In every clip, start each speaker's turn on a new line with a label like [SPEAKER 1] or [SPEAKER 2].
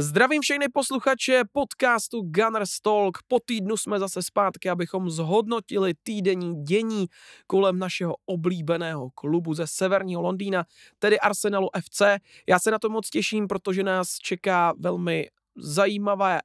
[SPEAKER 1] Zdravím všechny posluchače podcastu Gunners Talk. Po týdnu jsme zase zpátky, abychom zhodnotili týdenní dění kolem našeho oblíbeného klubu ze severního Londýna, tedy Arsenalu FC. Já se na to moc těším, protože nás čeká velmi zajímavé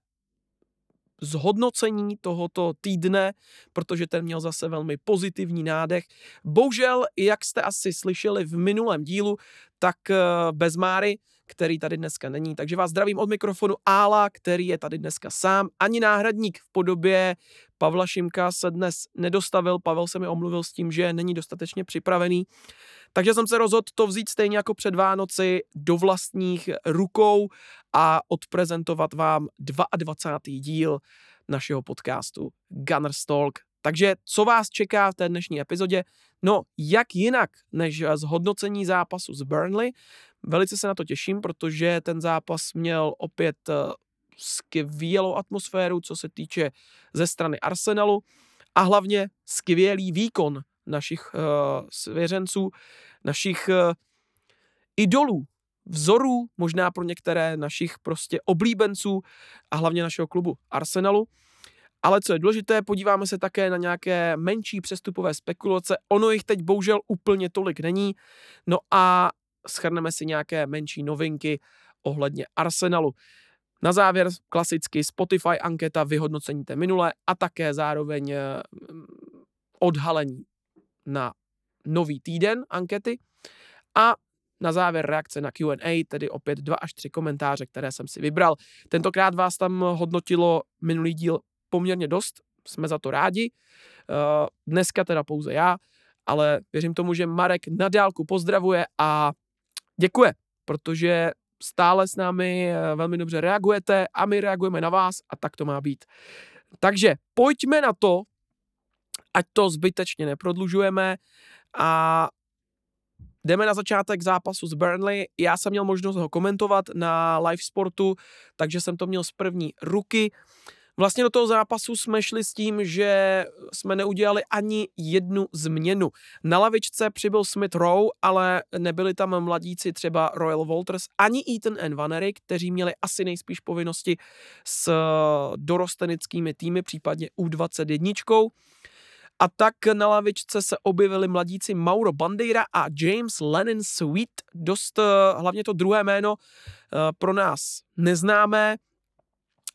[SPEAKER 1] zhodnocení tohoto týdne, protože ten měl zase velmi pozitivní nádech. Bohužel, jak jste asi slyšeli v minulém dílu, tak eh, bez Máry, který tady dneska není. Takže vás zdravím od mikrofonu Ála, který je tady dneska sám. Ani náhradník v podobě Pavla Šimka se dnes nedostavil. Pavel se mi omluvil s tím, že není dostatečně připravený. Takže jsem se rozhodl to vzít stejně jako před Vánoci do vlastních rukou a odprezentovat vám 22. díl našeho podcastu Gunners Talk. Takže co vás čeká v té dnešní epizodě? No, jak jinak než zhodnocení zápasu z Burnley. Velice se na to těším, protože ten zápas měl opět eh, skvělou atmosféru, co se týče ze strany Arsenalu a hlavně skvělý výkon našich uh, svěřenců, našich uh, idolů, vzorů, možná pro některé našich prostě oblíbenců a hlavně našeho klubu Arsenalu. Ale co je důležité, podíváme se také na nějaké menší přestupové spekulace. Ono jich teď bohužel úplně tolik není. No a schrneme si nějaké menší novinky ohledně Arsenalu. Na závěr klasicky Spotify anketa vyhodnocení té minulé a také zároveň eh, odhalení na nový týden ankety a na závěr reakce na Q&A, tedy opět dva až tři komentáře, které jsem si vybral. Tentokrát vás tam hodnotilo minulý díl poměrně dost, jsme za to rádi. Eh, dneska teda pouze já, ale věřím tomu, že Marek na dálku pozdravuje a děkuje, protože stále s námi eh, velmi dobře reagujete a my reagujeme na vás a tak to má být. Takže pojďme na to, ať to zbytečně neprodlužujeme a Jdeme na začátek zápasu z Burnley. Já jsem měl možnost ho komentovat na live sportu, takže jsem to měl z první ruky. Vlastně do toho zápasu jsme šli s tím, že jsme neudělali ani jednu změnu. Na lavičce přibyl Smith Rowe, ale nebyli tam mladíci třeba Royal Walters ani Ethan and Vanery, kteří měli asi nejspíš povinnosti s dorostenickými týmy, případně U21. A tak na lavičce se objevili mladíci Mauro Bandeira a James Lennon Sweet. Dost hlavně to druhé jméno eh, pro nás neznámé.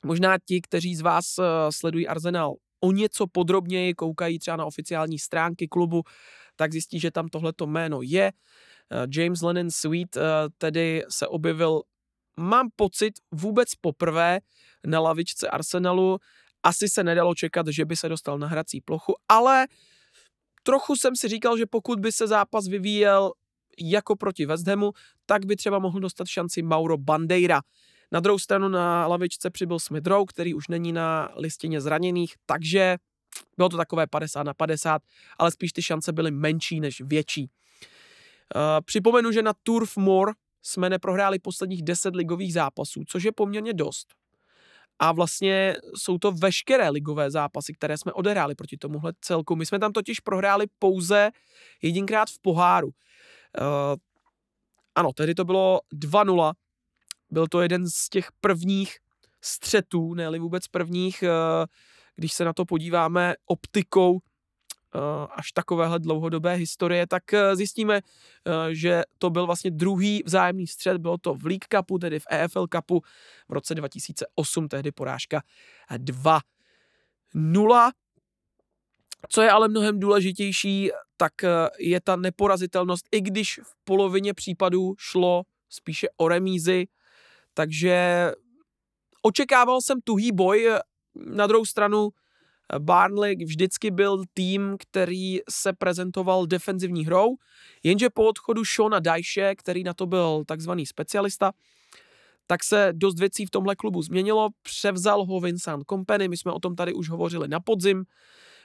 [SPEAKER 1] Možná ti, kteří z vás eh, sledují Arsenal o něco podrobněji, koukají třeba na oficiální stránky klubu, tak zjistí, že tam tohleto jméno je. Eh, James Lennon Sweet tedy se objevil, mám pocit, vůbec poprvé na lavičce Arsenalu asi se nedalo čekat, že by se dostal na hrací plochu, ale trochu jsem si říkal, že pokud by se zápas vyvíjel jako proti West Hamu, tak by třeba mohl dostat šanci Mauro Bandeira. Na druhou stranu na lavičce přibyl Smith Rowe, který už není na listině zraněných, takže bylo to takové 50 na 50, ale spíš ty šance byly menší než větší. Uh, připomenu, že na Turf Moor jsme neprohráli posledních 10 ligových zápasů, což je poměrně dost a vlastně jsou to veškeré ligové zápasy, které jsme odehráli proti tomuhle celku. My jsme tam totiž prohráli pouze jedinkrát v poháru. Uh, ano, tehdy to bylo 2-0. Byl to jeden z těch prvních střetů, ne vůbec prvních, uh, když se na to podíváme optikou Eh, až takovéhle dlouhodobé historie, tak eh, zjistíme, eh, že to byl vlastně druhý vzájemný střed, bylo to v League Cupu, tedy v EFL Cupu v roce 2008, tehdy porážka 2-0. Co je ale mnohem důležitější, tak je ta neporazitelnost, i když v polovině případů šlo spíše o remízy, takže očekával jsem tuhý boj, na druhou stranu Barnley vždycky byl tým, který se prezentoval defenzivní hrou, jenže po odchodu Shona Dajše, který na to byl takzvaný specialista, tak se dost věcí v tomhle klubu změnilo. Převzal ho Vincent Company, my jsme o tom tady už hovořili na podzim,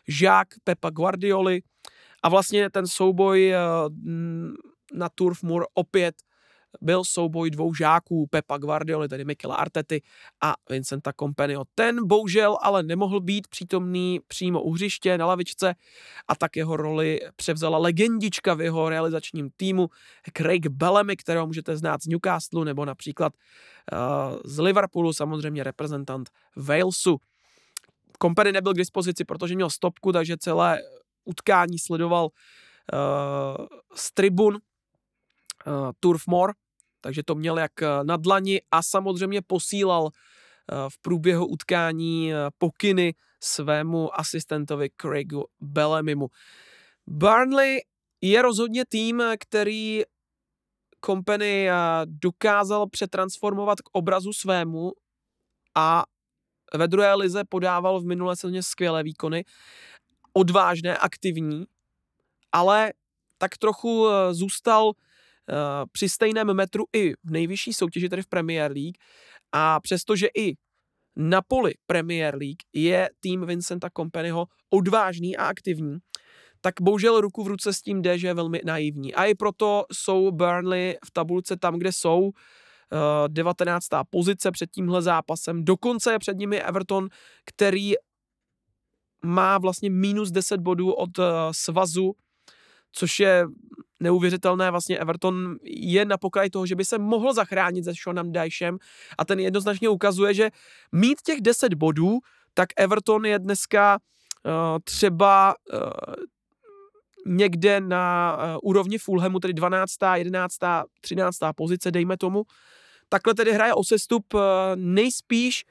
[SPEAKER 1] Žák Pepa Guardioli. A vlastně ten souboj eh, na Turf Moor opět byl souboj dvou žáků, Pepa Guardioli, tedy Michela Artety a Vincenta Companyho. Ten bohužel ale nemohl být přítomný přímo u hřiště na lavičce a tak jeho roli převzala legendička v jeho realizačním týmu Craig Bellamy, kterého můžete znát z Newcastle nebo například uh, z Liverpoolu, samozřejmě reprezentant Walesu. Company nebyl k dispozici, protože měl stopku, takže celé utkání sledoval uh, z tribun uh, Turf Moor, takže to měl jak eh, na dlani a samozřejmě posílal uh, v průběhu utkání uh, pokyny svému asistentovi Craigu Bellamimu. Burnley je rozhodně tým, který Company dokázal přetransformovat k obrazu svému a ve druhé lize podával v minulé sezóně skvělé výkony, odvážné, aktivní, ale tak trochu eh, zůstal eh, při stejném metru i v nejvyšší soutěži, tedy v Premier League. A přestože i na poli Premier League je tým Vincenta Companyho odvážný a aktivní, tak bohužel ruku v ruce s tím jde, že je velmi naivní. A i proto jsou Burnley v tabulce tam, kde jsou, 19. Eh, pozice před tímhle zápasem. Dokonce je před nimi Everton, který má vlastně minus 10 bodů od svazu což je neuvěřitelné. Vlastně Everton je na pokraji toho, že by se mohl zachránit se Seanem Dyshem a ten jednoznačně ukazuje, že mít těch 10 bodů, tak Everton je dneska uh, třeba uh, někde na uh, úrovni Fulhamu, tedy 12., 11., 13. pozice, dejme tomu. Takhle tedy hraje o sestup uh, nejspíš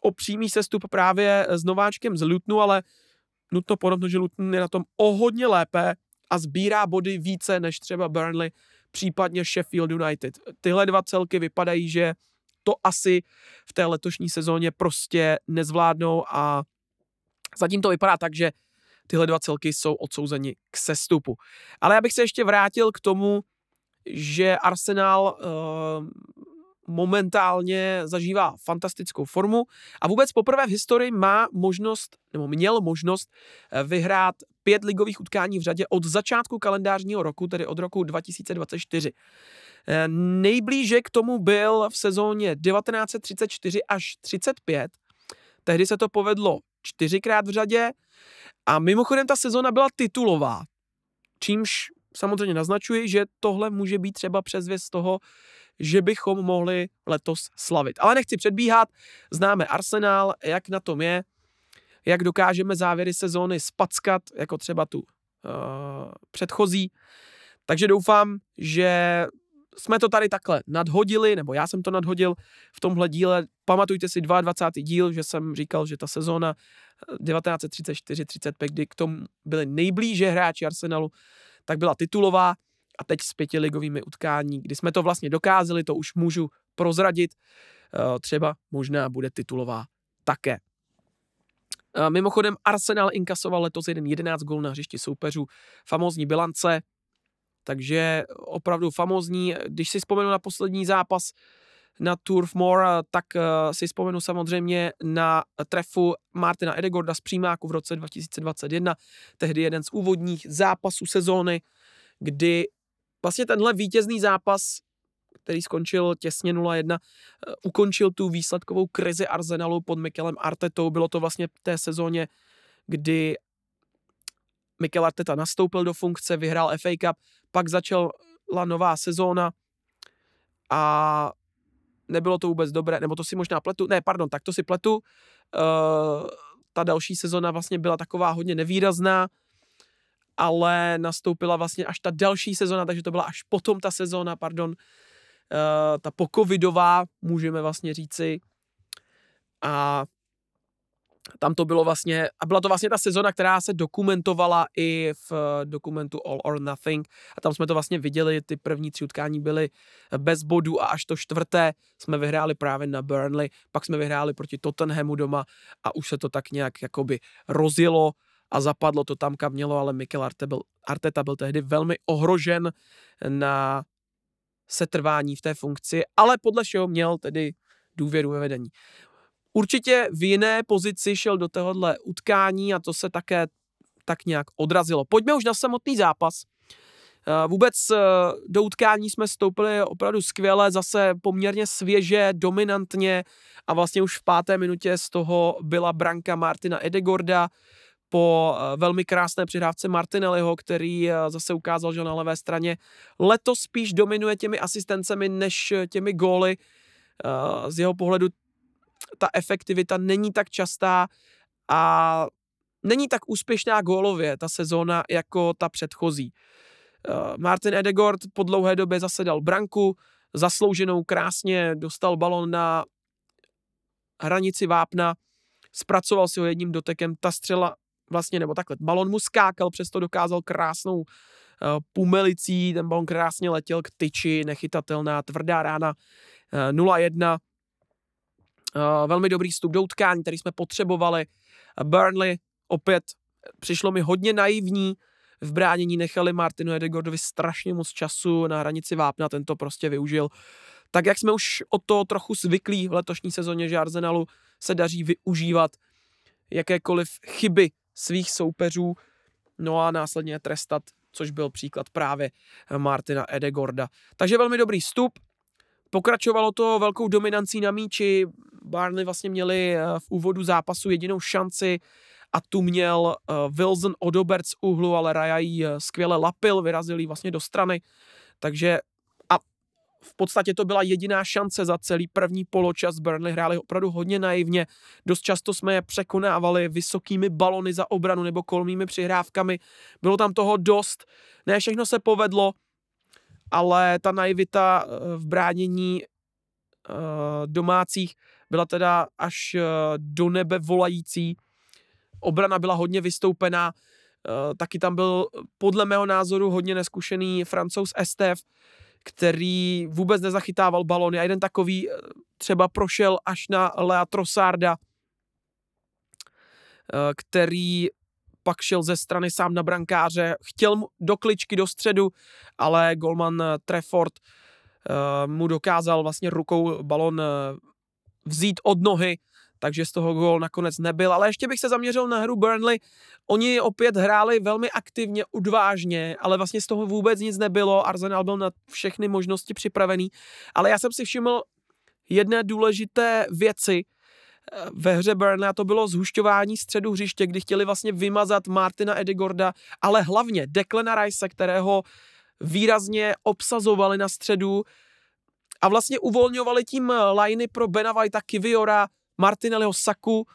[SPEAKER 1] o přímý sestup právě s nováčkem z Lutnu, ale nutno podotknout, že Luton je na tom o hodně lépe a sbírá body více než třeba Burnley, případně Sheffield United. Tyhle dva celky vypadají, že to asi v té letošní sezóně prostě nezvládnou a zatím to vypadá tak, že tyhle dva celky jsou odsouzeni k sestupu. Ale já bych se ještě vrátil k tomu, že Arsenal uh, momentálně zažívá fantastickou formu a vůbec poprvé v historii má možnost, nebo měl možnost eh, vyhrát pět ligových utkání v řadě od začátku kalendářního roku, tedy od roku 2024. Eh, nejblíže k tomu byl v sezóně 1934 až 35. Tehdy se to povedlo čtyřikrát v řadě a mimochodem ta sezóna byla titulová, čímž samozřejmě naznačuji, že tohle může být třeba přezvěst toho, že bychom mohli letos slavit. Ale nechci předbíhat, známe Arsenal, jak na tom je, jak dokážeme závěry sezóny spackat, jako třeba tu uh, předchozí. Takže doufám, že jsme to tady takhle nadhodili, nebo já jsem to nadhodil v tomhle díle. Pamatujte si 22. díl, že jsem říkal, že ta sezóna 1934-35, kdy k tomu byli nejblíže hráči Arsenalu, tak byla titulová a teď s pětiligovými utkání, kdy jsme to vlastně dokázali, to už můžu prozradit, eh, třeba možná bude titulová také. Eh, mimochodem Arsenal inkasoval letos jeden 11 gól na hřišti soupeřů, famózní bilance, takže opravdu famózní. Když si vzpomenu na poslední zápas na Turf Moor, tak uh, si vzpomenu samozřejmě na trefu Martina Edegorda z přímáku v roce 2021, tehdy jeden z úvodních zápasů sezóny, kdy vlastně tenhle vítězný zápas, který skončil těsně 0-1, eh, ukončil tu výsledkovou krizi Arsenalu pod Mikelem Artetou. Bylo to vlastně v té sezóně, kdy Mikel Arteta nastoupil do funkce, vyhrál FA Cup, pak začala nová sezóna a nebylo to vůbec dobré, nebo to si možná pletu, ne, pardon, tak to si pletu. Uh, ta další sezona vlastně byla taková hodně nevýrazná, ale nastoupila vlastně až ta další sezona, takže to byla až potom ta sezona, pardon, ta pokovidová, můžeme vlastně říci. A tam to bylo vlastně, a byla to vlastně ta sezona, která se dokumentovala i v eh, dokumentu All or Nothing a tam jsme to vlastně viděli, ty první tři utkání byly bez bodů a až to čtvrté jsme vyhráli právě na Burnley, pak jsme vyhráli proti Tottenhamu doma a už se to tak nějak jakoby rozjelo a zapadlo to tam, kam mělo, ale Mikel Arteta byl, Arteta byl tehdy velmi ohrožen na setrvání v té funkci, ale podle všeho měl tedy důvěru ve vedení. Určitě v jiné pozici šel do tohohle utkání a to se také tak nějak odrazilo. Pojďme už na samotný zápas, Vůbec do utkání jsme stoupili opravdu skvěle, zase poměrně svěže, dominantně a vlastně už v páté minutě z toho byla branka Martina Edegorda po velmi krásné přihrávce Martinelliho, který zase ukázal, že na levé straně letos spíš dominuje těmi asistencemi než těmi góly. Z jeho pohledu ta efektivita není tak častá a není tak úspěšná gólově ta sezóna jako ta předchozí. Eh, Martin Edegord po dlouhé době zase dal branku, zaslouženou krásně, dostal balon na hranici vápna, zpracoval si ho jedním dotekem, ta střela vlastně, nebo takhle, balon mu skákal, přesto dokázal krásnou uh, pumelicí, ten balon krásně letěl k tyči, nechytatelná, tvrdá rána, uh, 0-1, uh, velmi dobrý vstup do utkání, který jsme potřebovali, Burnley opět přišlo mi hodně naivní, v bránění nechali Martinu Edegordovi strašně moc času na hranici vápna, ten to prostě využil. Tak jak jsme už o to trochu zvyklí v letošní sezóně, že Arsenalu se daří využívat jakékoliv chyby svých soupeřů, no a následně trestat, což byl příklad právě Martina Edegorda. Takže velmi dobrý vstup, Pokračovalo to velkou dominancí na míči, Barney vlastně měli v úvodu zápasu jedinou šanci, a tu měl uh, Wilson Odobert z úhlu, ale Raja uh, skvěle lapil, vyrazil vlastně do strany, takže v podstatě to byla jediná šance za celý první poločas. Burnley hráli opravdu hodně naivně. Dost často jsme je překonávali vysokými balony za obranu nebo kolmými přihrávkami. Bylo tam toho dost. Ne všechno se povedlo, ale ta naivita eh, v bránění domácích byla teda až do nebe volající obrana byla hodně vystoupená, eh, taky tam byl podle mého názoru hodně neskušený francouz Estef, který vůbec nezachytával balony a jeden takový eh, třeba prošel až na Lea Trossarda, eh, který pak šel ze strany sám na brankáře, chtěl mu do kličky do středu, ale golman Trefford mu dokázal vlastně rukou balon vzít od nohy takže z toho gól nakonec nebyl. Ale ještě bych se zaměřil na hru Burnley. Oni opět hráli velmi aktivně, odvážně, ale vlastně z toho vůbec nic nebylo. Arsenal byl na všechny možnosti připravený. Ale já jsem si všiml jedné důležité věci eh, ve hře Burnley a to bylo zhušťování středu hřiště, kdy chtěli vlastně vymazat Martina Edigorda, ale hlavně Declana Rice, kterého výrazně obsazovali na středu a vlastně uvolňovali tím liney pro Bena Whitea, Kiviora, Martinelliho Saku,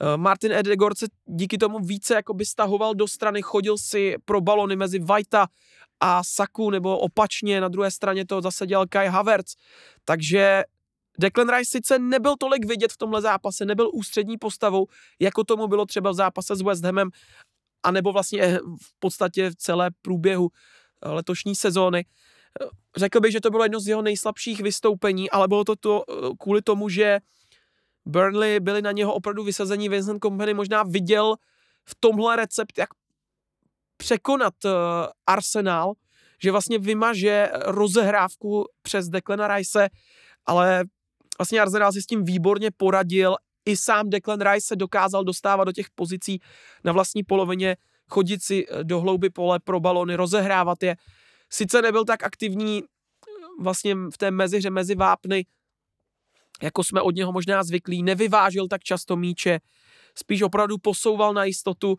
[SPEAKER 1] eh, Martin Edegord se díky tomu více jakoby stahoval do strany, chodil si pro balony mezi Vajta a Saku, nebo opačně, na druhé straně to zase dělal Kai Havertz. Takže Declan Rice sice nebyl tolik vidět v tomhle zápase, nebyl ústřední postavou, jako tomu bylo třeba v zápase s West Hamem, anebo vlastně v podstatě v celé průběhu eh, letošní sezóny. Eh, řekl bych, že to bylo jedno z jeho nejslabších vystoupení, ale bylo to, to kvůli tomu, že Burnley byli na něho opravdu vysazení, Vincent Company možná viděl v tomhle recept, jak překonat uh, Arsenal, že vlastně vymaže rozehrávku přes Declana Rice, ale vlastně Arsenal si s tím výborně poradil. I sám Declan Rice se dokázal dostávat do těch pozicí na vlastní polovině, chodit si eh, do hlouby pole pro balony, rozehrávat je. Sice nebyl tak aktivní eh, vlastně v té meziře mezi vápny, jako jsme od něho možná zvyklí, nevyvážil tak často míče, spíš opravdu posouval na jistotu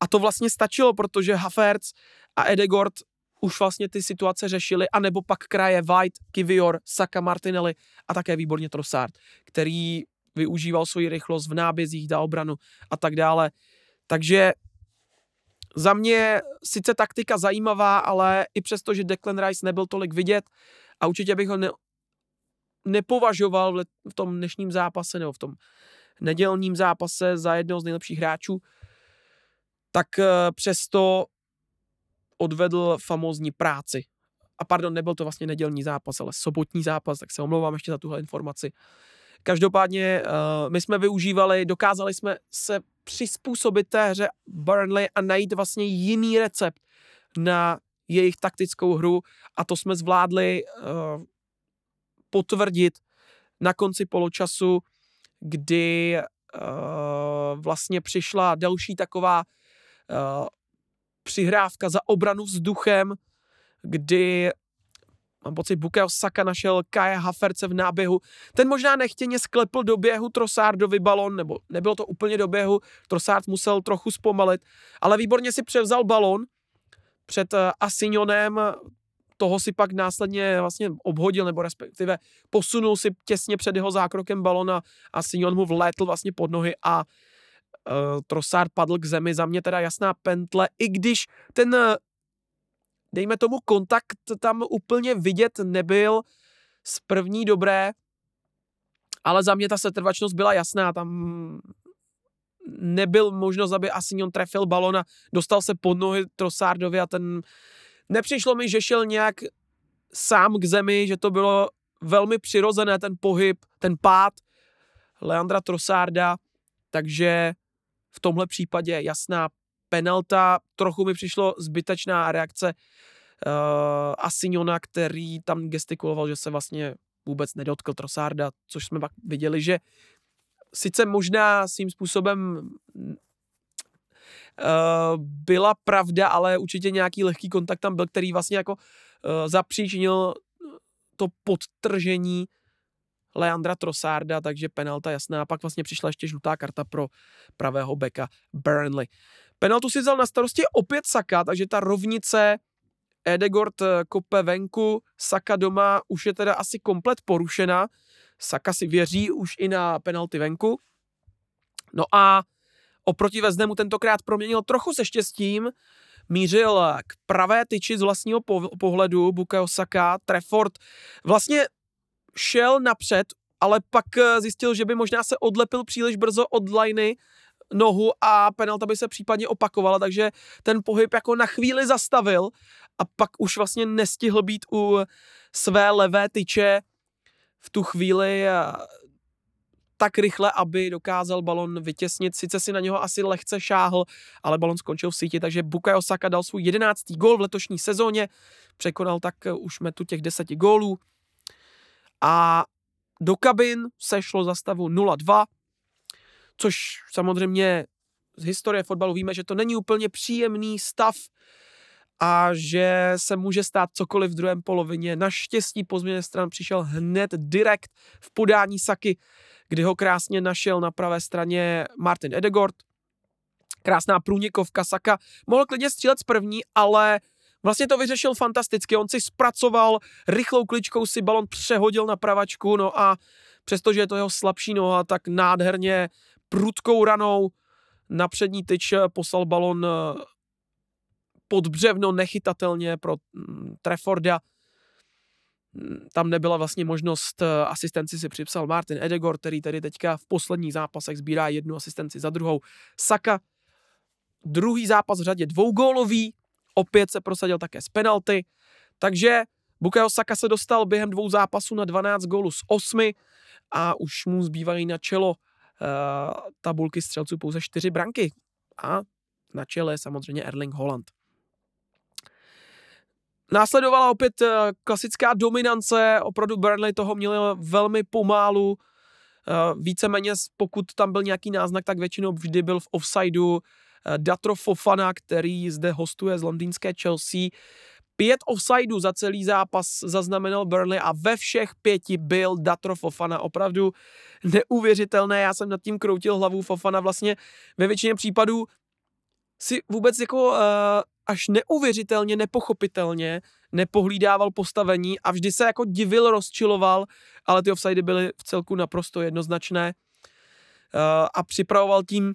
[SPEAKER 1] a to vlastně stačilo, protože Havertz a Edegord už vlastně ty situace řešili, anebo pak kraje White, Kivior, Saka Martinelli a také výborně Trossard, který využíval svoji rychlost v nábězích, dal obranu a tak dále. Takže za mě sice taktika zajímavá, ale i přesto, že Declan Rice nebyl tolik vidět a určitě bych ho nepovažoval v tom dnešním zápase nebo v tom nedělním zápase za jednoho z nejlepších hráčů, tak eh, přesto odvedl famózní práci. A pardon, nebyl to vlastně nedělní zápas, ale sobotní zápas, tak se omlouvám ještě za tuhle informaci. Každopádně uh, my jsme využívali, dokázali jsme se přizpůsobit té hře Burnley a najít vlastně jiný recept na jejich taktickou hru a to jsme zvládli uh, potvrdit na konci poločasu, kdy uh, vlastně přišla další taková uh, přihrávka za obranu vzduchem. kdy mám pocit, Bukayo Saka našel Kaja Haferce v náběhu. Ten možná nechtěně sklepl do běhu Trosardovi balon, nebo nebylo to úplně do běhu, Trosard musel trochu zpomalit, ale výborně si převzal balon před eh, Asignonem, toho si pak následně vlastně obhodil, nebo respektive posunul si těsně před jeho zákrokem balona a Signon mu vlétl vlastně pod nohy a uh, Trossard padl k zemi. Za mě teda jasná pentle, i když ten dejme tomu, kontakt tam úplně vidět nebyl z první dobré, ale za mě ta setrvačnost byla jasná, tam nebyl možnost, aby Asignon trefil balon a dostal se pod nohy Trossardovi a ten nepřišlo mi, že šel nějak sám k zemi, že to bylo velmi přirozené, ten pohyb, ten pád Leandra Trossarda, takže v tomhle případě jasná penalta, trochu mi přišlo zbytečná reakce uh, Asignona, který tam gestikuloval, že se vlastně vůbec nedotkl Trossarda, což jsme pak viděli, že sice možná svým způsobem byla pravda, ale určitě nějaký lehký kontakt tam byl, který vlastně jako uh, zapříčinil to podtržení Leandra Trossarda, takže penalta jasná. A pak vlastně přišla ještě žlutá karta pro pravého beka Burnley. Penaltu si vzal na starosti opět Saka, takže ta rovnice Edegord eh, kope venku, Saka doma už je teda asi komplet porušena. Saka si věří už i na penalty venku. No a oproti Vezdemu tentokrát proměnil trochu se štěstím, mířil k pravé tyči z vlastního pohledu Bukayo Saka, Trefford vlastně šel napřed, ale pak eh, zjistil, že by možná se odlepil příliš brzo od liney nohu a penalta by se případně opakovala, takže ten pohyb jako na chvíli zastavil a pak už vlastně nestihl být u své levé tyče. V tu chvíli tak rychle, aby dokázal balon vytěsnit. Sice si na něho asi lehce šáhl, ale balon skončil v síti, takže Bukayo Saka dal svůj jedenáctý gól v letošní sezóně, překonal tak už metu těch deseti gólů a do kabin sešlo za stavu 0-2, což samozřejmě z historie fotbalu víme, že to není úplně příjemný stav a že se může stát cokoliv v druhém polovině. Naštěstí po změně stran přišel hned direkt v podání Saky, kdy ho krásně našel na pravé straně Martin Edegord. Krásná průnikovka Saka. Mohl klidně střílet z první, ale Vlastně to vyřešil fantasticky, on si zpracoval, rychlou kličkou si balon přehodil na pravačku, no a přestože je to jeho slabší noha, tak nádherně prudkou ranou na přední tyč poslal balon eh, pod břevno nechytatelně pro mm, Trefforda. Tam nebyla vlastně možnost, eh, asistenci si připsal Martin Edegor, který tedy teďka v posledních zápasech sbírá jednu asistenci za druhou. Saka, druhý zápas v řadě dvougólový, opět se prosadil také z penalty, takže Bukayo Saka se dostal během dvou zápasů na 12 gólů z 8 a už mu zbývají na čelo uh, tabulky střelců pouze 4 branky. A na čele je samozřejmě Erling Holland. Následovala opět uh, klasická dominance, opravdu Burnley toho měl velmi pomálu, uh, víceméně pokud tam byl nějaký náznak, tak většinou vždy byl v offsideu, Eh, Datro Fofana, který zde hostuje z londýnské Chelsea. Pět offsideů za celý zápas zaznamenal Burnley a ve všech pěti byl Datro Fofana. Opravdu neuvěřitelné, já jsem nad tím kroutil hlavu Fofana vlastně ve většině případů si vůbec jako uh, až neuvěřitelně, nepochopitelně nepohlídával postavení a vždy se jako divil, rozčiloval, ale ty offsidy byly v celku naprosto jednoznačné uh, a připravoval tím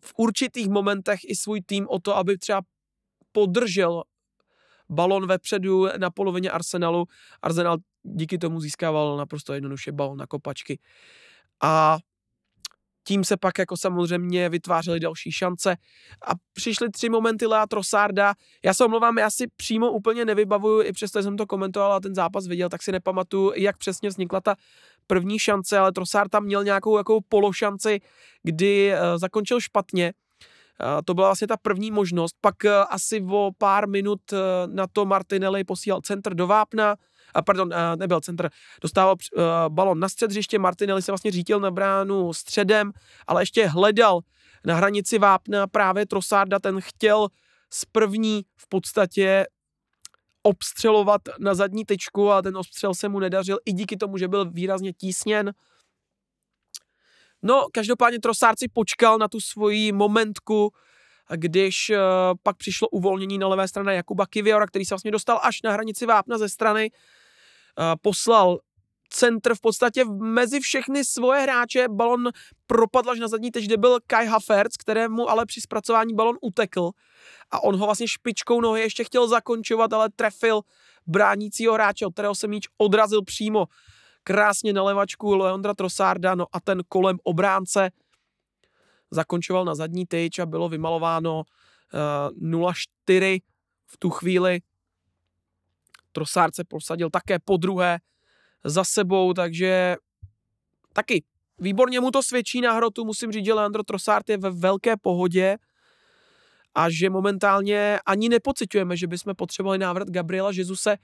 [SPEAKER 1] v určitých momentech i svůj tým o to, aby třeba podržel balon vepředu na polovině Arsenalu. Arsenal díky tomu získával naprosto jednoduše balon na kopačky. A tím se pak jako samozřejmě vytvářely další šance a přišly tři momenty Lea Trossarda. Já se omlouvám, já si přímo úplně nevybavuju, i přesto jsem to komentoval a ten zápas viděl, tak si nepamatuju, jak přesně vznikla ta první šance, ale Trossard tam měl nějakou jako pološanci, kdy uh, zakončil špatně. Uh, to byla vlastně ta první možnost. Pak uh, asi o pár minut na to Martinelli posílal centr do vápna, a pardon, nebyl centr, dostával uh, balon na střed hřiště, Martinelli se vlastně řítil na bránu středem, ale ještě hledal na hranici vápna právě Trossarda, ten chtěl z první v podstatě obstřelovat na zadní tyčku a ten obstřel se mu nedařil i díky tomu, že byl výrazně tísněn. No, každopádně Trosárci počkal na tu svoji momentku, když uh, pak přišlo uvolnění na levé straně Jakuba Kiviora, který se vlastně dostal až na hranici vápna ze strany, poslal centr v podstatě mezi všechny svoje hráče, balon propadl až na zadní teď, kde byl Kai Havertz, kterému ale při zpracování balon utekl. A on ho vlastně špičkou nohy ještě chtěl zakončovat, ale trefil bránícího hráče, od kterého se míč odrazil přímo krásně na levačku Leondra Trosarda, no a ten kolem obránce zakončoval na zadní tyč a bylo vymalováno uh, eh, 0-4 v tu chvíli. Trosard se prosadil také po druhé za sebou, takže taky výborně mu to svědčí na hrotu. Musím říct, že Leandro Trossard je ve velké pohodě a že momentálně ani nepocitujeme, že bychom potřebovali návrat Gabriela Jezuse,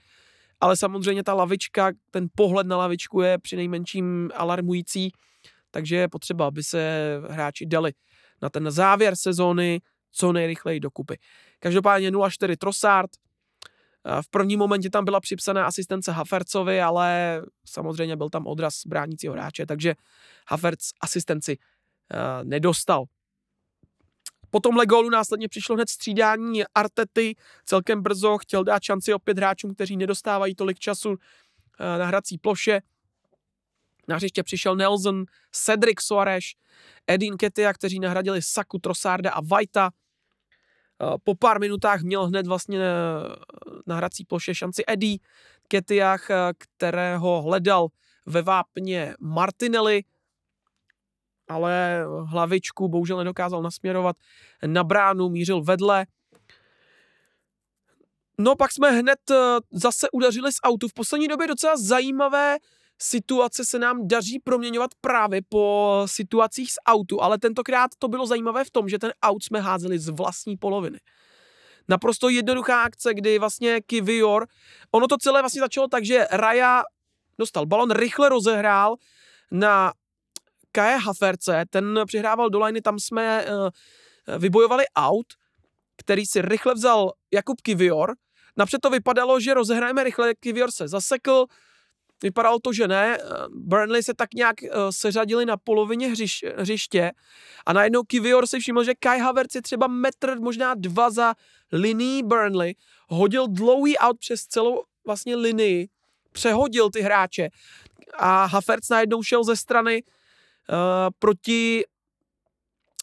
[SPEAKER 1] ale samozřejmě ta lavička, ten pohled na lavičku je při nejmenším alarmující, takže je potřeba, aby se hráči dali na ten závěr sezóny co nejrychleji dokupy. Každopádně 0-4 Trossard, v prvním momentě tam byla připsaná asistence Hafercovi, ale samozřejmě byl tam odraz bránícího hráče, takže Haferc asistenci uh, nedostal. Po tomhle gólu následně přišlo hned střídání Artety, celkem brzo chtěl dát šanci opět hráčům, kteří nedostávají tolik času uh, na hrací ploše. Na hřiště přišel Nelson, Cedric Soares, Edin Ketia, kteří nahradili Saku, Trossarda a Vajta. Eh, po pár minutách měl hned vlastně eh, na hrací ploše šanci Eddie Ketiach, eh, kterého hledal ve vápně Martinelli, ale hlavičku bohužel nedokázal nasměrovat na bránu, mířil vedle. No pak jsme hned zase udařili z autu. V poslední době docela zajímavé situace se nám daří proměňovat právě po situacích z autu, ale tentokrát to bylo zajímavé v tom, že ten aut jsme házeli z vlastní poloviny. Naprosto jednoduchá akce, kdy vlastně Kivior, ono to celé vlastně začalo tak, že Raja dostal balon, rychle rozehrál na Kaje Haferce, ten přihrával do liney, tam jsme uh, vybojovali aut, který si rychle vzal Jakub Kivior, napřed to vypadalo, že rozehrajeme rychle, Kivior se zasekl, Vypadalo to, že ne. Burnley se tak nějak uh, seřadili na polovině hřiš, hřiště a najednou Kivior si všiml, že Kai Havertz je třeba metr, možná dva za linií Burnley, hodil dlouhý out přes celou vlastně linii, přehodil ty hráče a Havertz najednou šel ze strany uh, proti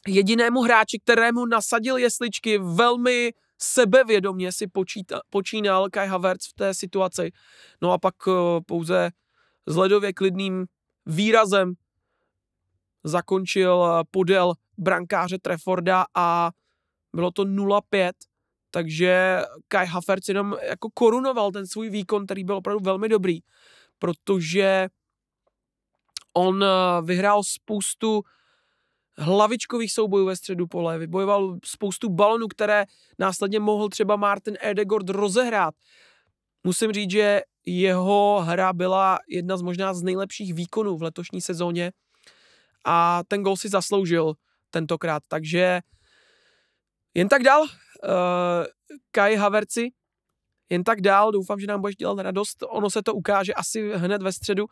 [SPEAKER 1] jedinému hráči, kterému nasadil jesličky velmi sebevědomě si počíta, počínal Kai Havertz v té situaci. No a pak uh, pouze s ledově klidným výrazem zakončil uh, podél brankáře Treforda a bylo to 0-5, takže Kai Havertz jenom jako korunoval ten svůj výkon, který byl opravdu velmi dobrý, protože on uh, vyhrál spoustu hlavičkových soubojů ve středu pole, vybojoval spoustu balonů, které následně mohl třeba Martin Edegord rozehrát. Musím říct, že jeho hra byla jedna z možná z nejlepších výkonů v letošní sezóně a ten gol si zasloužil tentokrát, takže jen tak dál, uh, Kai Haverci, jen tak dál, doufám, že nám budeš dělat radost, ono se to ukáže asi hned ve středu,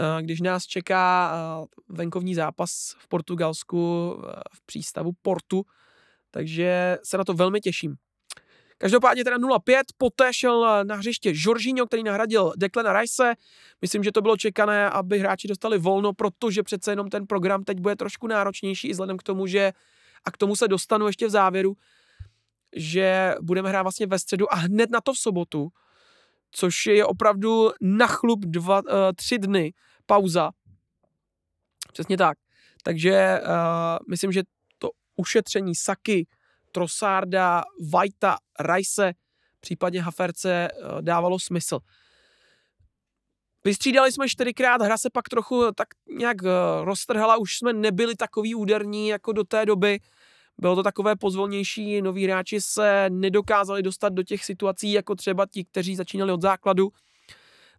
[SPEAKER 1] Eh, když nás čeká eh, venkovní zápas v Portugalsku eh, v přístavu Portu, takže se na to velmi těším. Každopádně teda 0-5, poté šel na hřiště Jorginho, který nahradil Declana Rice. Myslím, že to bylo čekané, aby hráči dostali volno, protože přece jenom ten program teď bude trošku náročnější i vzhledem k tomu, že a k tomu se dostanu ještě v závěru, že budeme hrát vlastně ve středu a hned na to v sobotu což je opravdu na chlup dva, uh, tři dny pauza. Přesně tak. Takže uh, myslím, že to ušetření Saky, Trosárda, Vajta, Rajse, případně Haferce uh, dávalo smysl. Vystřídali jsme čtyřikrát, hra se pak trochu tak nějak uh, roztrhala, už jsme nebyli takový úderní jako do té doby. Bylo to takové pozvolnější, noví hráči se nedokázali dostat do těch situací, jako třeba ti, kteří začínali od základu.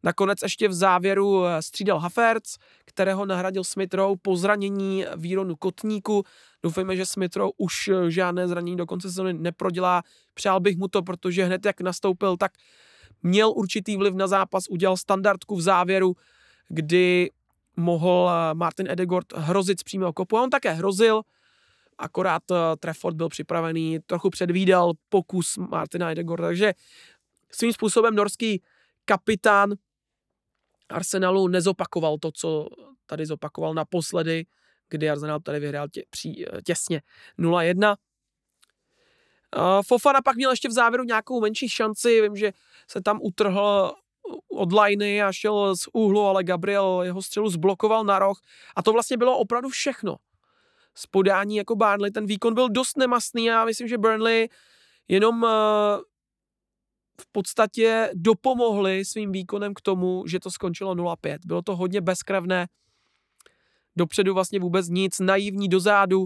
[SPEAKER 1] Nakonec ještě v závěru eh, střídal Haferc, kterého nahradil Smithrow po zranění výronu Kotníku. Doufejme, že Smithrow už eh, žádné zranění do konce sezóny neprodělá. Přál bych mu to, protože hned jak nastoupil, tak měl určitý vliv na zápas, udělal standardku v závěru, kdy mohl eh, Martin Edegord hrozit z přímého kopu a on také hrozil, akorát uh, Trefford byl připravený, trochu předvídal pokus Martina Edegorda, takže svým způsobem norský kapitán Arsenalu nezopakoval to, co tady zopakoval naposledy, kdy Arsenal tady vyhrál tě, pří, eh, těsně 0-1. Uh, Fofana pak měl ještě v závěru nějakou menší šanci, vím, že se tam utrhl od liney a šel z úhlu, ale Gabriel jeho střelu zblokoval na roh a to vlastně bylo opravdu všechno. Z podání jako Burnley ten výkon byl dost nemastný a myslím, že Burnley jenom uh, v podstatě dopomohli svým výkonem k tomu, že to skončilo 0-5. Bylo to hodně bezkrevné, dopředu vlastně vůbec nic, naivní dozadu,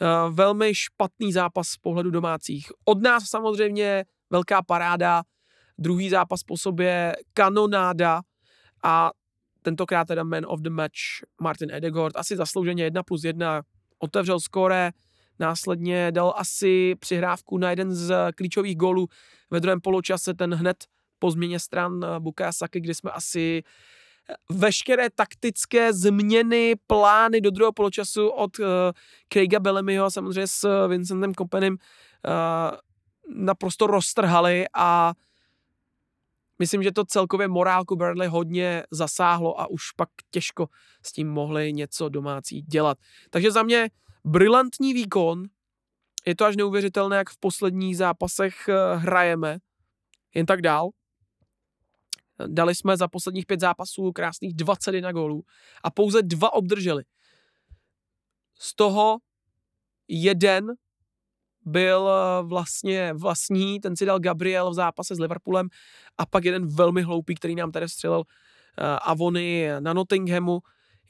[SPEAKER 1] eh, velmi špatný zápas z pohledu domácích. Od nás samozřejmě velká paráda, druhý zápas po sobě kanonáda a tentokrát teda man of the match Martin Edegord, asi zaslouženě 1 plus 1, otevřel skóre, následně dal asi přihrávku na jeden z klíčových gólů ve druhém poločase, ten hned po změně stran eh, Bukayo Saki, kdy jsme asi veškeré taktické změny, plány do druhého poločasu od uh, Craiga Bellamyho samozřejmě s Vincentem Kompenem uh, naprosto roztrhali a myslím, že to celkově morálku Burnley hodně zasáhlo a už pak těžko s tím mohli něco domácí dělat. Takže za mě brilantní výkon, je to až neuvěřitelné, jak v posledních zápasech uh, hrajeme, jen tak dál. Dali jsme za posledních pět zápasů krásných 21 gólů a pouze dva obdrželi. Z toho jeden byl eh, vlastně vlastní, ten si dal Gabriel v zápase s Liverpoolem a pak jeden velmi hloupý, který nám tady střelil uh, Avony na Nottinghamu.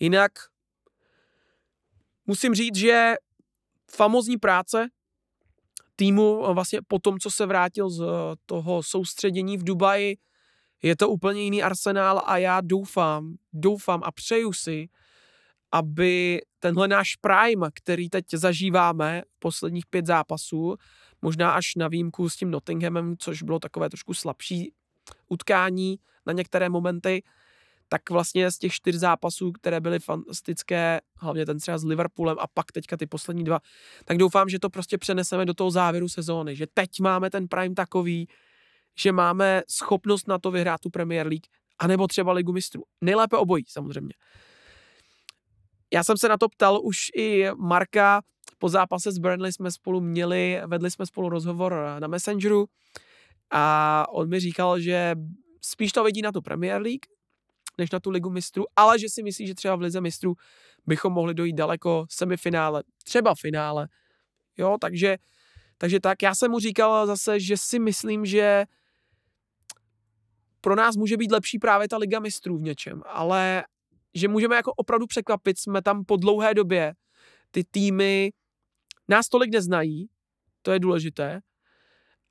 [SPEAKER 1] Jinak musím říct, že famozní práce týmu eh, vlastně po tom, co se vrátil z toho soustředění v Dubaji, je to úplně jiný arsenál a já doufám, doufám a přeju si, aby tenhle náš prime, který teď zažíváme, posledních pět zápasů, možná až na výjimku s tím Nottinghamem, což bylo takové trošku slabší utkání na některé momenty, tak vlastně z těch čtyř zápasů, které byly fantastické, hlavně ten třeba s Liverpoolem a pak teďka ty poslední dva, tak doufám, že to prostě přeneseme do toho závěru sezóny, že teď máme ten prime takový, že máme schopnost na to vyhrát tu Premier League, anebo třeba Ligu mistrů. Nejlépe obojí, samozřejmě. Já jsem se na to ptal už i Marka, po zápase s Burnley jsme spolu měli, vedli jsme spolu rozhovor na Messengeru a on mi říkal, že spíš to vidí na tu Premier League, než na tu ligu mistrů, ale že si myslí, že třeba v lize mistrů bychom mohli dojít daleko semifinále, třeba finále. Jo, takže, takže tak. Já jsem mu říkal zase, že si myslím, že pro nás může být lepší právě ta Liga mistrů v něčem, ale že můžeme jako opravdu překvapit, jsme tam po dlouhé době, ty týmy nás tolik neznají, to je důležité,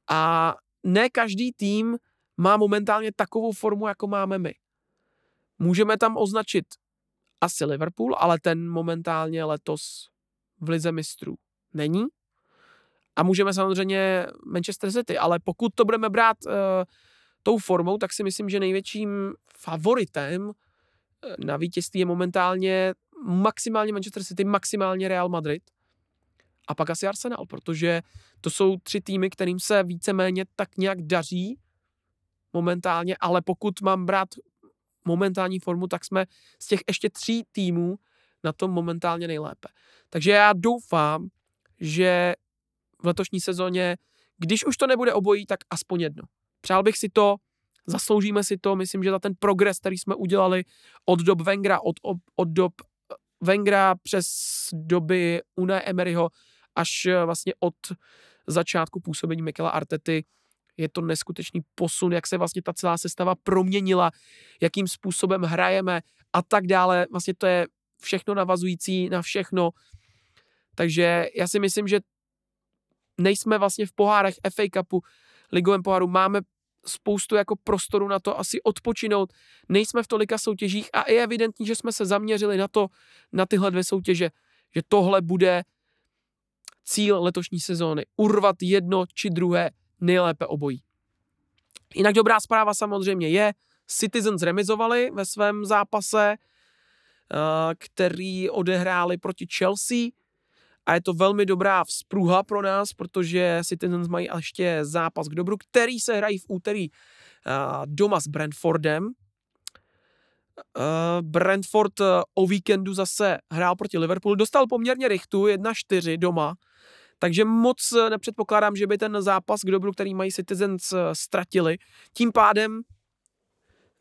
[SPEAKER 1] a ne každý tým má momentálně takovou formu, jako máme my. Můžeme tam označit asi Liverpool, ale ten momentálně letos v Lize mistrů není. A můžeme samozřejmě Manchester City, ale pokud to budeme brát uh, tou formou, tak si myslím, že největším favoritem na vítězství je momentálně maximálně Manchester City, maximálně Real Madrid a pak asi Arsenal, protože to jsou tři týmy, kterým se víceméně tak nějak daří momentálně, ale pokud mám brát momentální formu, tak jsme z těch ještě tří týmů na tom momentálně nejlépe. Takže já doufám, že v letošní sezóně, když už to nebude obojí, tak aspoň jedno. Přál bych si to, zasloužíme si to, myslím, že za ten progres, který jsme udělali od dob Vengra, od, od, dob eh, Vengra přes doby Una Emeryho až eh, vlastně od začátku působení Mikela Artety, je to neskutečný posun, jak se vlastně ta celá sestava proměnila, jakým způsobem hrajeme a tak dále. Vlastně to je všechno navazující na všechno. Takže já si myslím, že nejsme vlastně v pohárech FA Cupu, ligovém poháru, máme spoustu jako prostoru na to asi odpočinout. Nejsme v tolika soutěžích a je evidentní, že jsme se zaměřili na to, na tyhle dvě soutěže, že tohle bude cíl letošní sezóny. Urvat jedno či druhé, nejlépe obojí. Jinak dobrá zpráva samozřejmě je, Citizens remizovali ve svém zápase, eh, který odehráli proti Chelsea a je to velmi dobrá vzpruha pro nás, protože Citizens mají ještě zápas k dobru, který se hrají v úterý eh, doma s Brentfordem. Eh, Brentford o víkendu zase hrál proti Liverpoolu, dostal poměrně rychtu 1-4 doma, takže moc nepředpokládám, že by ten zápas k dobru, který mají Citizens, ztratili. Tím pádem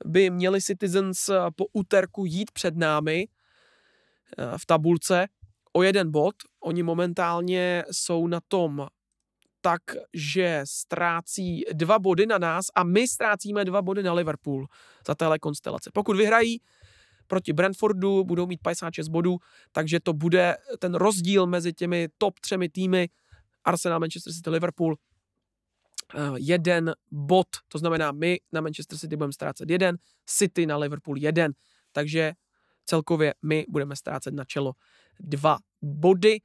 [SPEAKER 1] by měli Citizens eh, po úterku jít před námi eh, v tabulce o jeden bod. Oni momentálně jsou na tom tak, že ztrácí dva body na nás a my ztrácíme dva body na Liverpool za téhle konstelace. Pokud vyhrají proti Brentfordu, budou mít 56 bodů, takže to bude ten rozdíl mezi těmi top třemi týmy Arsenal, Manchester City, Liverpool Eh, jeden bod, to znamená my na Manchester City budeme ztrácet jeden, City na Liverpool jeden, takže celkově my budeme ztrácet na čelo dva body.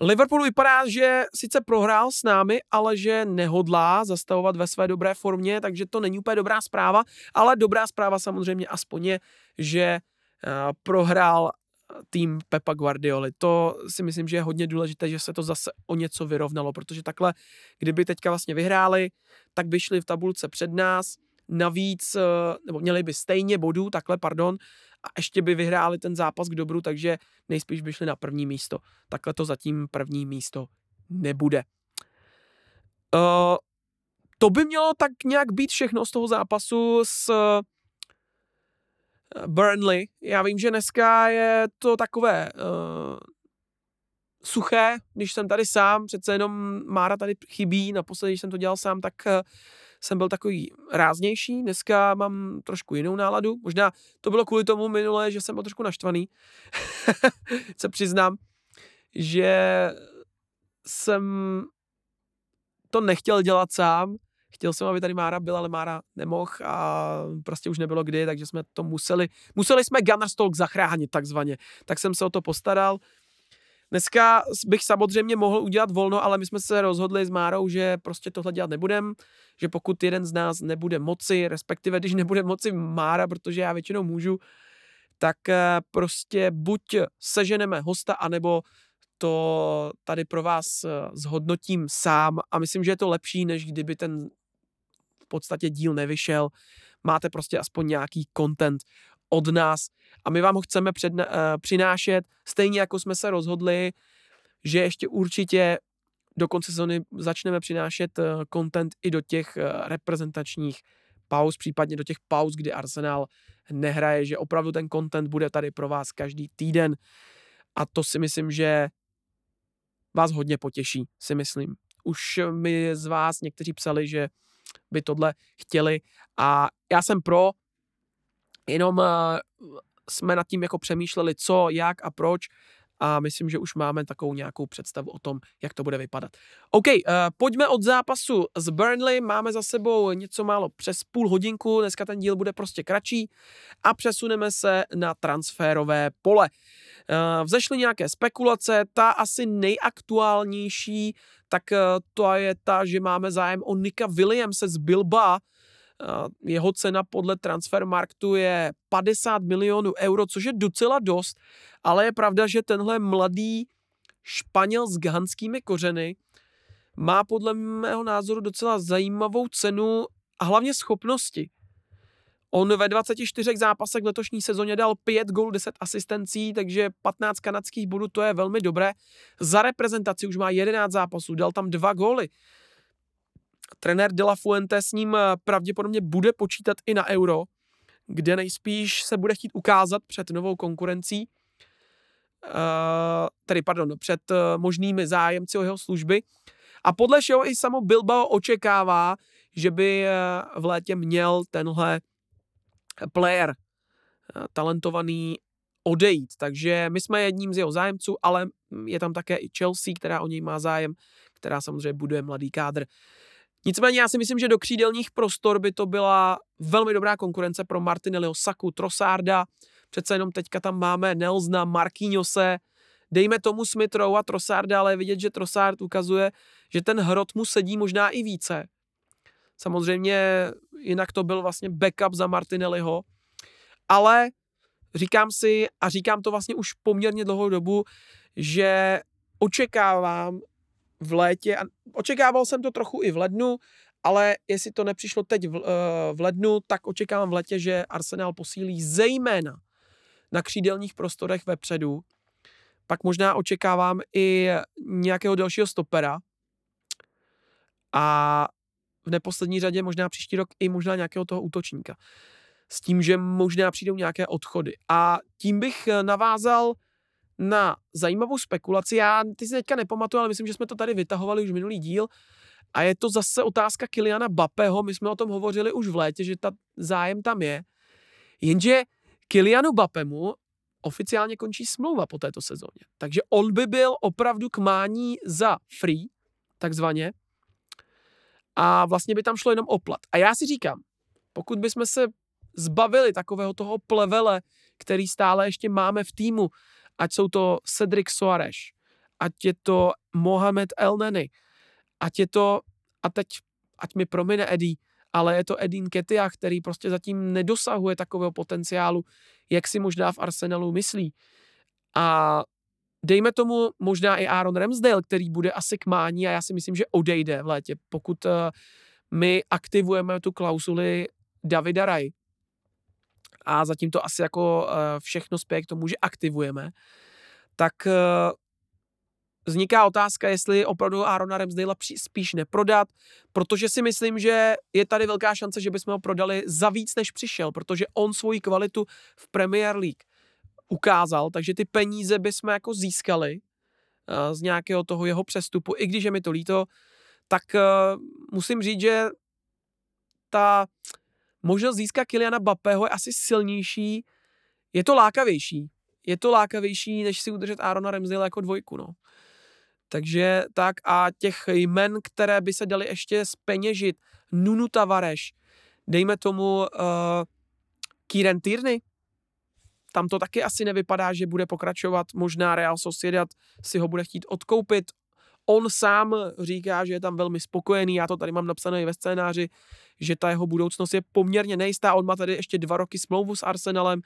[SPEAKER 1] Liverpool vypadá, že sice prohrál s námi, ale že nehodlá zastavovat ve své dobré formě, takže to není úplně dobrá zpráva, ale dobrá zpráva samozřejmě aspoň je, že uh, prohrál tým Pepa Guardioli. To si myslím, že je hodně důležité, že se to zase o něco vyrovnalo, protože takhle, kdyby teďka vlastně vyhráli, tak by šli v tabulce před nás, navíc, eh, nebo měli by stejně bodů, takhle, pardon, a ještě by vyhráli ten zápas k dobru, takže nejspíš by šli na první místo. Takhle to zatím první místo nebude. Uh, to by mělo tak nějak být všechno z toho zápasu s Burnley. Já vím, že dneska je to takové uh, suché, když jsem tady sám, přece jenom Mára tady chybí, naposledy, když jsem to dělal sám, tak uh, jsem byl takový ráznější, dneska mám trošku jinou náladu, možná to bylo kvůli tomu minule, že jsem byl trošku naštvaný, se přiznám, že jsem to nechtěl dělat sám, Chtěl jsem, aby tady Mára byla, ale Mára nemohl a prostě už nebylo kdy, takže jsme to museli, museli jsme Gunners Talk zachránit takzvaně. Tak jsem se o to postaral. Dneska bych samozřejmě mohl udělat volno, ale my jsme se rozhodli s Márou, že prostě tohle dělat nebudem, že pokud jeden z nás nebude moci, respektive když nebude moci Mára, protože já většinou můžu, tak eh, prostě buď seženeme hosta, anebo to tady pro vás eh, zhodnotím sám a myslím, že je to lepší, než kdyby ten v podstatě díl nevyšel. Máte prostě aspoň nějaký content od nás a my vám ho chceme předna- uh, přinášet, stejně jako jsme se rozhodli, že ještě určitě do konce sezóny začneme přinášet uh, content i do těch uh, reprezentačních pauz, případně do těch pauz, kdy Arsenal nehraje, že opravdu ten content bude tady pro vás každý týden a to si myslím, že vás hodně potěší, si myslím. Už mi z vás někteří psali, že by tohle chtěli a já jsem pro, jenom jsme nad tím jako přemýšleli, co, jak a proč a myslím, že už máme takovou nějakou představu o tom, jak to bude vypadat. OK, uh, pojďme od zápasu z Burnley, máme za sebou něco málo přes půl hodinku, dneska ten díl bude prostě kratší a přesuneme se na transferové pole. Uh, vzešly nějaké spekulace, ta asi nejaktuálnější, tak uh, to je ta, že máme zájem o Nika Williamse z Bilba, jeho cena podle Transfermarktu je 50 milionů euro, což je docela dost, ale je pravda, že tenhle mladý Španěl s ghanskými kořeny má podle mého názoru docela zajímavou cenu a hlavně schopnosti. On ve 24 zápasech v letošní sezóně dal 5 gólů, 10 asistencí, takže 15 kanadských bodů, to je velmi dobré. Za reprezentaci už má 11 zápasů, dal tam 2 góly. Trenér De La Fuente s ním eh, pravděpodobně bude počítat i na euro, kde nejspíš se bude chtít ukázat před novou konkurencí, uh, tedy pardon, před uh, možnými zájemci o jeho služby. A podle všeho i samo Bilbao očekává, že by v létě měl tenhle player talentovaný odejít. Takže my jsme jedním z jeho zájemců, ale je tam také i Chelsea, která o něj má zájem, která samozřejmě buduje mladý kádr. Nicméně já si myslím, že do křídelních prostor by to byla velmi dobrá konkurence pro Martinelliho Saku, Trosarda. Přece jenom teďka tam máme Nelsna, Marquinhose, dejme tomu Smithrow a Trosarda, ale vidět, že Trosard ukazuje, že ten hrot mu sedí možná i více. Samozřejmě jinak to byl vlastně backup za Martinelliho, ale říkám si, a říkám to vlastně už poměrně dlouhou dobu, že očekávám v létě, a očekával jsem to trochu i v lednu, ale jestli to nepřišlo teď v, uh, v lednu, tak očekávám v letě, že Arsenal posílí zejména na křídelních prostorech vepředu. Pak možná očekávám i nějakého dalšího stopera. A v neposlední řadě možná příští rok i možná nějakého toho útočníka. S tím, že možná přijdou nějaké odchody. A tím bych navázal na zajímavou spekulaci. Já ty si teďka nepamatuju, ale myslím, že jsme to tady vytahovali už minulý díl. A je to zase otázka Kiliana Bapeho. My jsme o tom hovořili už v létě, že ta zájem tam je. Jenže Kilianu Bapemu oficiálně končí smlouva po této sezóně. Takže on by byl opravdu k mání za free, takzvaně. A vlastně by tam šlo jenom o plat. A já si říkám, pokud bychom se zbavili takového toho plevele, který stále ještě máme v týmu, ať jsou to Cedric Soares, ať je to Mohamed El Neny, ať je to, a teď, ať mi promine Eddie, ale je to Edin Ketia, který prostě zatím nedosahuje takového potenciálu, jak si možná v Arsenalu myslí. A dejme tomu možná i Aaron Ramsdale, který bude asi k mání a já si myslím, že odejde v létě, pokud uh, my aktivujeme tu klausuli Davida Raj. A zatím to asi jako uh, všechno spěje k tomu, že aktivujeme. Tak uh, vzniká otázka, jestli opravdu Arona Ramsdale spíš neprodat, protože si myslím, že je tady velká šance, že bychom ho prodali za víc, než přišel, protože on svoji kvalitu v Premier League ukázal, takže ty peníze bychom jako získali uh, z nějakého toho jeho přestupu, i když je mi to líto, tak musím říct, že ta možnost získat Kiliana Bapeho je asi silnější, je to lákavější. Je to lákavější, než si udržet Arona Ramsdale jako dvojku, no. Takže tak a těch jmen, které by se daly ještě speněžit, Nunu Tavares, dejme tomu uh, Kieran Tierney, tam to taky asi nevypadá, že bude pokračovat, možná Real Sociedad si ho bude chtít odkoupit, on sám říká, že je tam velmi spokojený, já to tady mám napsané i ve scénáři, že ta jeho budoucnost je poměrně nejistá, on má tady ještě dva roky smlouvu s Arsenalem,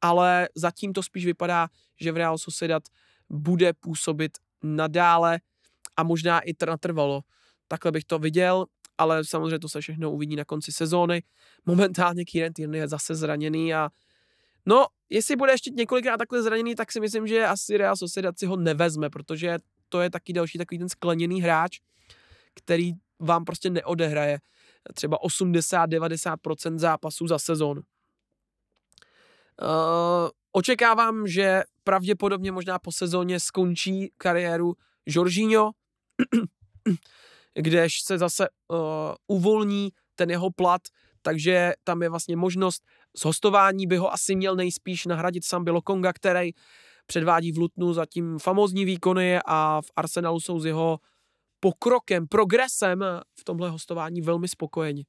[SPEAKER 1] ale zatím to spíš vypadá, že v Real Sociedad bude působit nadále a možná i natrvalo. Takhle bych to viděl, ale samozřejmě to se všechno uvidí na konci sezóny. Momentálně Kieran Tierney je zase zraněný a no, jestli bude ještě několikrát takhle zraněný, tak si myslím, že asi Real Sociedad si ho nevezme, protože to je taky další takový ten skleněný hráč, který vám prostě neodehraje třeba 80-90% zápasů za sezónu. Uh, očekávám, že pravděpodobně možná po sezóně skončí kariéru Jorginho, kdež se zase uh, uvolní ten jeho plat, takže tam je vlastně možnost z hostování by ho asi měl nejspíš nahradit Sambi Lokonga, který předvádí v Lutnu zatím famózní výkony a v Arsenalu jsou s jeho pokrokem, progresem v tomhle hostování velmi spokojeni.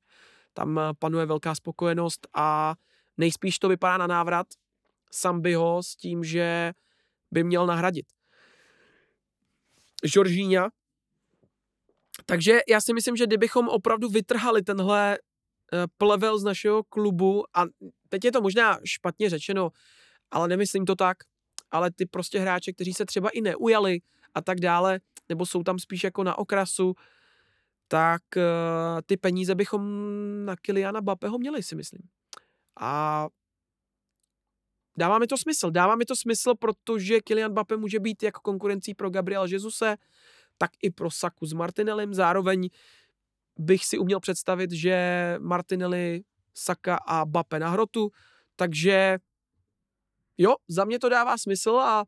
[SPEAKER 1] Tam panuje velká spokojenost a nejspíš to vypadá na návrat Sambiho s tím, že by měl nahradit Žoržíňa. Takže já si myslím, že kdybychom opravdu vytrhali tenhle eh, plevel z našeho klubu, a teď je to možná špatně řečeno, ale nemyslím to tak, ale ty prostě hráče, kteří se třeba i neujali a tak dále, nebo jsou tam spíš jako na okrasu, tak uh, ty peníze bychom na Kiliana Bapeho měli, si myslím. A dává mi to smysl. Dává mi to smysl, protože Kylian Mbappé může být jako konkurencí pro Gabriel Jesuse, tak i pro Saku s Martinelem. Zároveň bych si uměl představit, že Martinelli, Saka a Bape na hrotu, takže jo, za mě to dává smysl a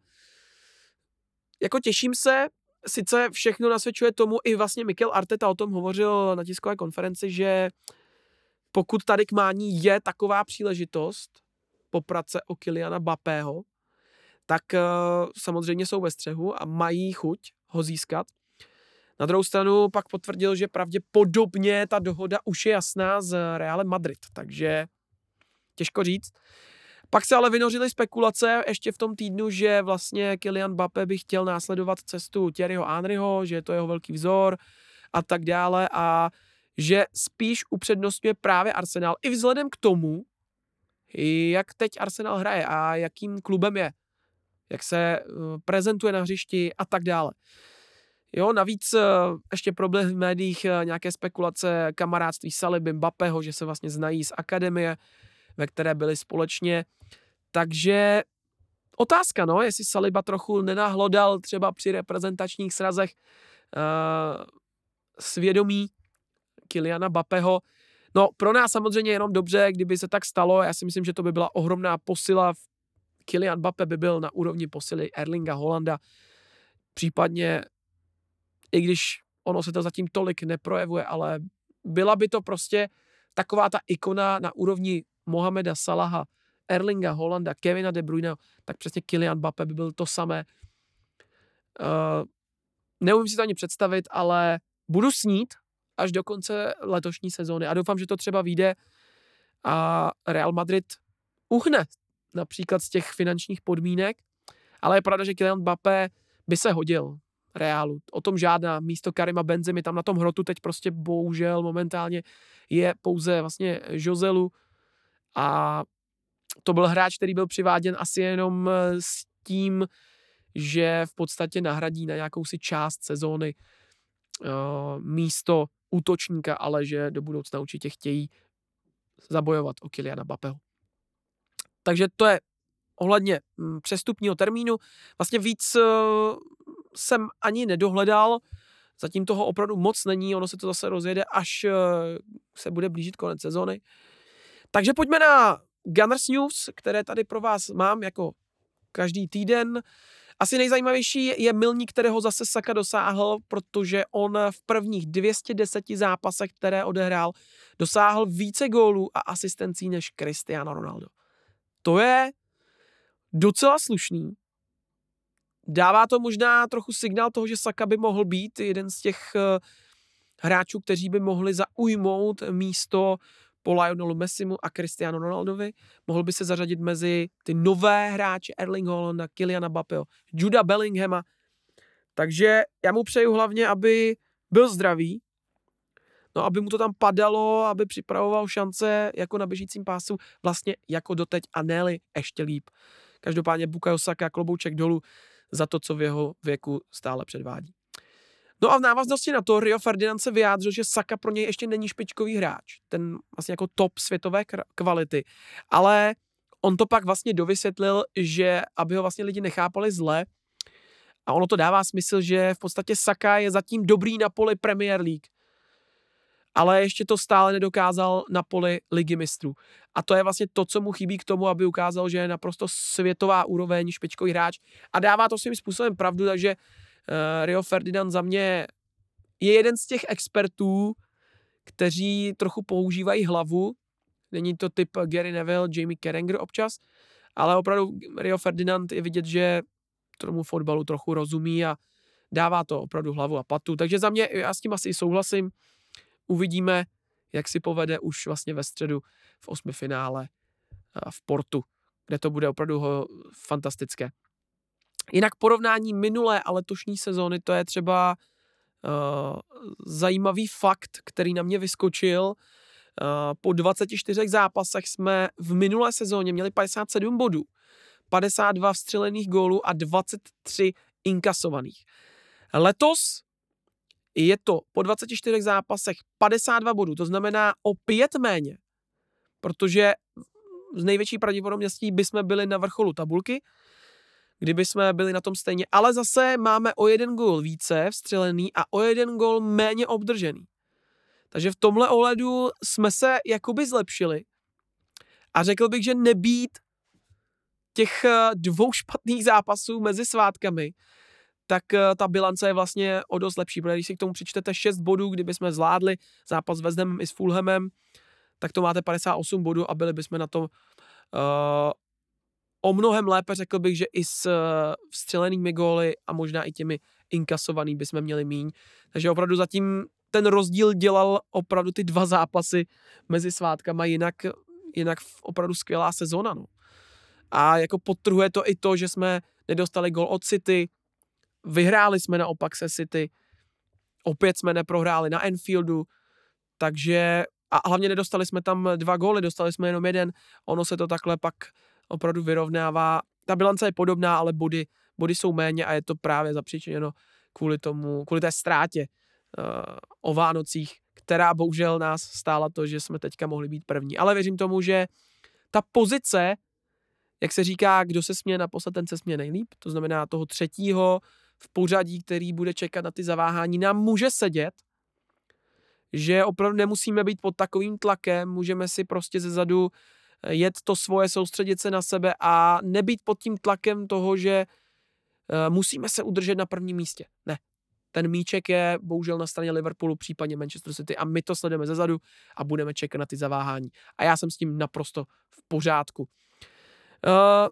[SPEAKER 1] jako těším se, sice všechno nasvědčuje tomu, i vlastně Mikel Arteta o tom hovořil na tiskové konferenci, že pokud tady k mání je taková příležitost, poprat se o Kiliana Bapého, tak uh, samozřejmě jsou ve střehu a mají chuť ho získat. Na druhou stranu pak potvrdil, že pravděpodobně ta dohoda už je jasná z Realem Madrid, takže těžko říct. Pak se ale vynořily spekulace ještě v tom týdnu, že vlastně Kylian Mbappé by chtěl následovat cestu Thierryho Henryho, že je to jeho velký vzor a tak dále a že spíš upřednostňuje právě Arsenal i vzhledem k tomu, jak teď Arsenal hraje a jakým klubem je, jak se eh, prezentuje na hřišti a tak dále. Jo, navíc eh, ještě problém v médiích, eh, nějaké spekulace kamarádství Saliby, Mbappého, že se vlastně znají z akademie, ve které byli společně. Takže otázka, no, jestli Saliba trochu nenahlodal třeba při reprezentačních srazech uh, svědomí Kiliana Bapeho. No, pro nás samozřejmě jenom dobře, kdyby se tak stalo. Já si myslím, že to by byla ohromná posila. Kilian Bape by byl na úrovni posily Erlinga Holanda. Případně, i když ono se to zatím tolik neprojevuje, ale byla by to prostě taková ta ikona na úrovni Mohameda Salaha, Erlinga Holanda, Kevina De Bruyne, tak přesně Kylian Mbappé by byl to samé. Uh, neumím si to ani představit, ale budu snít až do konce letošní sezóny a doufám, že to třeba vyjde a Real Madrid uhne například z těch finančních podmínek, ale je pravda, že Kylian Mbappé by se hodil Reálu. O tom žádná. Místo Karima Benzemy tam na tom hrotu teď prostě bohužel momentálně je pouze vlastně Joselu a to byl hráč, který byl přiváděn asi jenom eh, s tím, že v podstatě nahradí na nějakou si část sezóny uh, místo útočníka, ale že do budoucna určitě chtějí zabojovat o Kiliana Bapeho. Takže to je ohledně hm, přestupního termínu. Vlastně víc uh, jsem ani nedohledal, zatím toho opravdu moc není, ono se to zase rozjede, až uh, se bude blížit konec sezóny. Takže pojďme na Gunners News, které tady pro vás mám jako každý týden. Asi nejzajímavější je milník, kterého zase Saka dosáhl, protože on v prvních 210 zápasech, které odehrál, dosáhl více gólů a asistencí než Cristiano Ronaldo. To je docela slušný. Dává to možná trochu signál toho, že Saka by mohl být jeden z těch eh, hráčů, kteří by mohli zaujmout místo po Lionelu Messimu a Cristiano Ronaldovi. Mohl by se zařadit mezi ty nové hráče Erling Hollanda, Kyliana Bappeo, Juda Bellinghama. Takže já mu přeju hlavně, aby byl zdravý, no aby mu to tam padalo, aby připravoval šance jako na běžícím pásu, vlastně jako doteď a ne ještě líp. Každopádně Bukayo Saka klobouček dolů za to, co v jeho věku stále předvádí. No a v návaznosti na to Rio Ferdinand se vyjádřil, že Saka pro něj ještě není špičkový hráč, ten vlastně jako top světové kvality, ale on to pak vlastně dovysvětlil, že aby ho vlastně lidi nechápali zle, a ono to dává smysl, že v podstatě Saka je zatím dobrý na poli Premier League, ale ještě to stále nedokázal na poli ligy mistrů. A to je vlastně to, co mu chybí k tomu, aby ukázal, že je naprosto světová úroveň, špičkový hráč. A dává to svým způsobem pravdu, takže Rio Ferdinand za mě je jeden z těch expertů, kteří trochu používají hlavu. Není to typ Gary Neville, Jamie Carragher občas, ale opravdu Rio Ferdinand je vidět, že tomu fotbalu trochu rozumí a dává to opravdu hlavu a patu. Takže za mě, já s tím asi souhlasím. Uvidíme, jak si povede už vlastně ve středu v osmi finále v Portu, kde to bude opravdu fantastické. Jinak porovnání minulé a letošní sezóny, to je třeba uh, zajímavý fakt, který na mě vyskočil. Uh, po 24 zápasech jsme v minulé sezóně měli 57 bodů, 52 vstřelených gólů a 23 inkasovaných. Letos je to po 24 zápasech 52 bodů, to znamená o pět méně, protože z největší pravděpodobností bychom byli na vrcholu tabulky, kdyby jsme byli na tom stejně. Ale zase máme o jeden gól více vstřelený a o jeden gól méně obdržený. Takže v tomhle ohledu jsme se jakoby zlepšili. A řekl bych, že nebýt těch eh, dvou špatných zápasů mezi svátkami, tak eh, ta bilance je vlastně o dost lepší, protože když si k tomu přičtete 6 bodů, kdyby jsme zvládli zápas s Vezdem i s Fulhamem, tak to máte 58 bodů a byli bychom na to uh, o mnohem lépe, řekl bych, že i s eh, vstřelenými góly a možná i těmi inkasovanými bychom měli míň. Takže opravdu zatím ten rozdíl dělal opravdu ty dva zápasy mezi svátkama, jinak, jinak opravdu skvělá sezona. No. A jako podtrhuje to i to, že jsme nedostali gol od City, vyhráli jsme naopak se City, opět jsme neprohráli na Enfieldu, takže a hlavně nedostali jsme tam dva góly, dostali jsme jenom jeden, ono se to takhle pak opravdu vyrovnává. Ta bilance je podobná, ale body, body jsou méně a je to právě zapříčiněno kvůli tomu, kvůli té ztrátě uh, o Vánocích, která bohužel nás stála to, že jsme teďka mohli být první. Ale věřím tomu, že ta pozice, jak se říká, kdo se směje naposled, ten se směje nejlíp, to znamená toho třetího v pořadí, který bude čekat na ty zaváhání, nám může sedět, že opravdu nemusíme být pod takovým tlakem, můžeme si prostě ze zadu jet to svoje, soustředit se na sebe a nebýt pod tím tlakem toho, že uh, musíme se udržet na prvním místě. Ne. Ten míček je bohužel na straně Liverpoolu, případně Manchester City a my to sledujeme ze zadu a budeme čekat na ty zaváhání. A já jsem s tím naprosto v pořádku. Uh,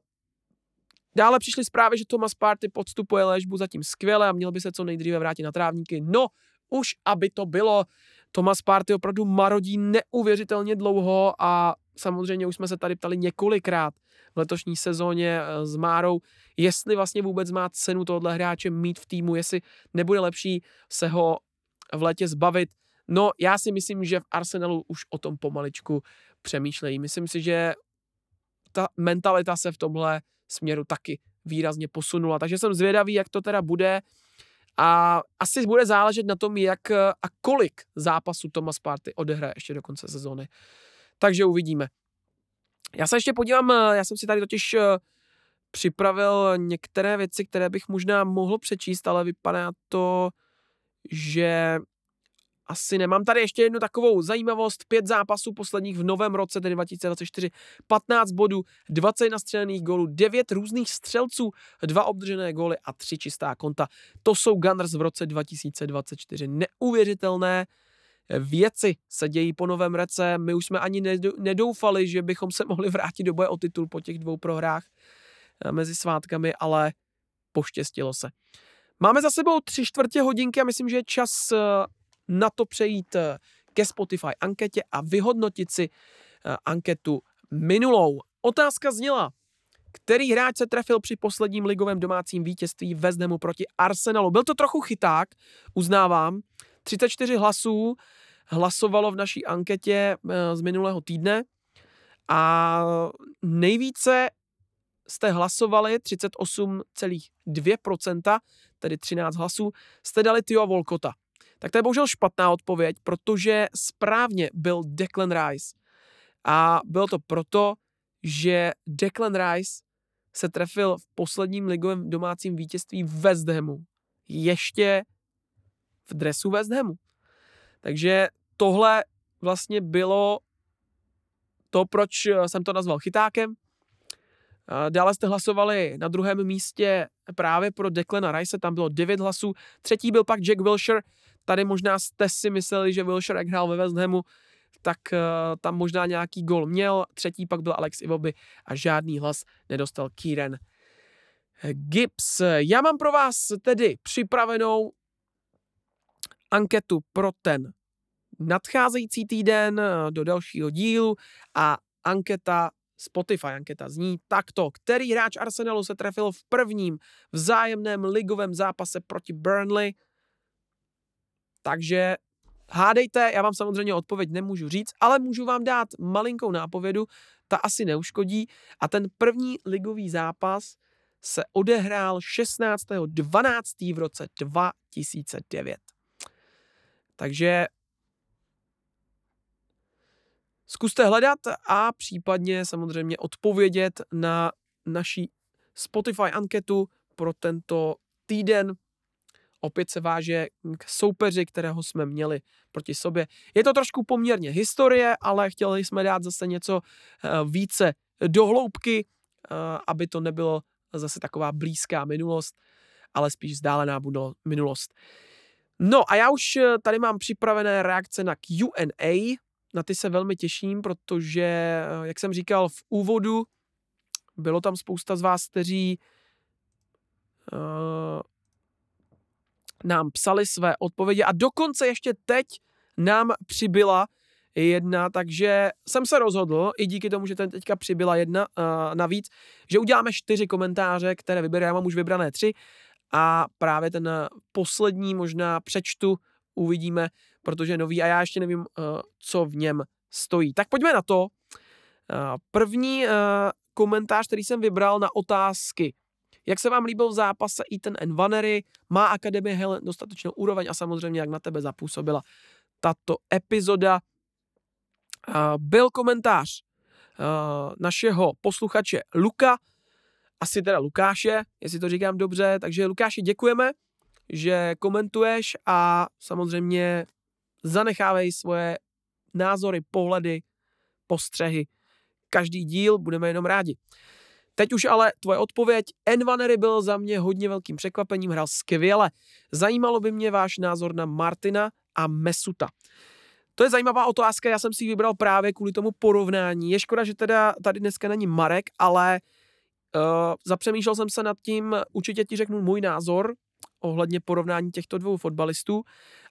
[SPEAKER 1] Dále přišly zprávy, že Thomas Party podstupuje léžbu zatím skvěle a měl by se co nejdříve vrátit na trávníky. No, už aby to bylo. Thomas Party opravdu marodí neuvěřitelně dlouho a samozřejmě už jsme se tady ptali několikrát v letošní sezóně eh, s Márou, jestli vlastně vůbec má cenu tohle hráče mít v týmu, jestli nebude lepší se ho v létě zbavit. No, já si myslím, že v Arsenalu už o tom pomaličku přemýšlejí. Myslím si, že ta mentalita se v tomhle směru taky výrazně posunula. Takže jsem zvědavý, jak to teda bude. A asi bude záležet na tom, jak a kolik zápasů Thomas Party odehraje ještě do konce sezóny. Takže uvidíme. Já se ještě podívám, já jsem si tady totiž eh, připravil některé věci, které bych možná mohl přečíst, ale vypadá to, že asi nemám tady ještě jednu takovou zajímavost. Pět zápasů posledních v novém roce, tedy 2024, 15 bodů, 20 nastřelených gólů, 9 různých střelců, dva obdržené góly a tři čistá konta. To jsou Gunners v roce 2024. Neuvěřitelné věci se dějí po novém roce. My už jsme ani nedoufali, že bychom se mohli vrátit do boje o titul po těch dvou prohrách eh, mezi svátkami, ale poštěstilo se. Máme za sebou tři čtvrtě hodinky a myslím, že je čas eh, na to přejít eh, ke Spotify anketě a vyhodnotit si anketu minulou. Otázka zněla, který hráč se trefil při posledním ligovém domácím vítězství Hamu proti Arsenalu. Byl to trochu chyták, uznávám. 34 hlasů hlasovalo v naší anketě eh, z minulého týdne a nejvíce jste hlasovali 38,2%, tedy 13 hlasů, jste dali Tio Volkota tak to je bohužel špatná odpověď, protože správně byl Declan Rice. A bylo to proto, že Declan Rice se trefil v posledním ligovém domácím vítězství West Hamu. Ještě v dresu West Hamu. Takže tohle vlastně bylo to, proč jsem to nazval chytákem. Dále jste hlasovali na druhém místě právě pro Declana Rice, tam bylo 9 hlasů. Třetí byl pak Jack Wilshere, Tady možná jste si mysleli, že Wilshire, jak hrál ve West Hamu, tak uh, tam možná nějaký gol měl. Třetí pak byl Alex Ivoby a žádný hlas nedostal Kieran Gibbs. Já mám pro vás tedy připravenou anketu pro ten nadcházející týden eh, do dalšího dílu a anketa Spotify anketa zní takto. Který hráč Arsenalu se trefil v prvním vzájemném ligovém zápase proti Burnley? Takže hádejte, já vám samozřejmě odpověď nemůžu říct, ale můžu vám dát malinkou nápovědu, ta asi neuškodí. A ten první ligový zápas se odehrál 16.12. v roce 2009. Takže zkuste hledat a případně samozřejmě odpovědět na naší Spotify anketu pro tento týden opět se váže k soupeři, kterého jsme měli proti sobě. Je to trošku poměrně historie, ale chtěli jsme dát zase něco eh, více do hloubky, eh, aby to nebylo zase taková blízká minulost, ale spíš vzdálená minulost. No a já už eh, tady mám připravené reakce na Q&A, na ty se velmi těším, protože, jak jsem říkal v úvodu, bylo tam spousta z vás, kteří nám psali své odpovědi a dokonce ještě teď nám přibyla jedna, takže jsem se rozhodl, i díky tomu, že ten teďka přibyla jedna uh, navíc, že uděláme čtyři komentáře, které vyberu, já mám už vybrané tři a právě ten poslední možná přečtu, uvidíme, protože je nový a já ještě nevím, uh, co v něm stojí. Tak pojďme na to. Uh, první uh, komentář, který jsem vybral na otázky. Jak se vám líbil v zápase Ethan Nvanery? Má Akademie Helen dostatečnou úroveň a samozřejmě jak na tebe zapůsobila tato epizoda. Byl komentář našeho posluchače Luka, asi teda Lukáše, jestli to říkám dobře, takže Lukáši děkujeme, že komentuješ a samozřejmě zanechávej svoje názory, pohledy, postřehy. Každý díl budeme jenom rádi. Teď už ale tvoje odpověď. Envanery byl za mě hodně velkým překvapením, hrál skvěle. Zajímalo by mě váš názor na Martina a Mesuta. To je zajímavá otázka, já jsem si ji vybral právě kvůli tomu porovnání. Je škoda, že teda tady dneska není Marek, ale uh, zapřemýšlel jsem se nad tím, určitě ti řeknu můj názor ohledně porovnání těchto dvou fotbalistů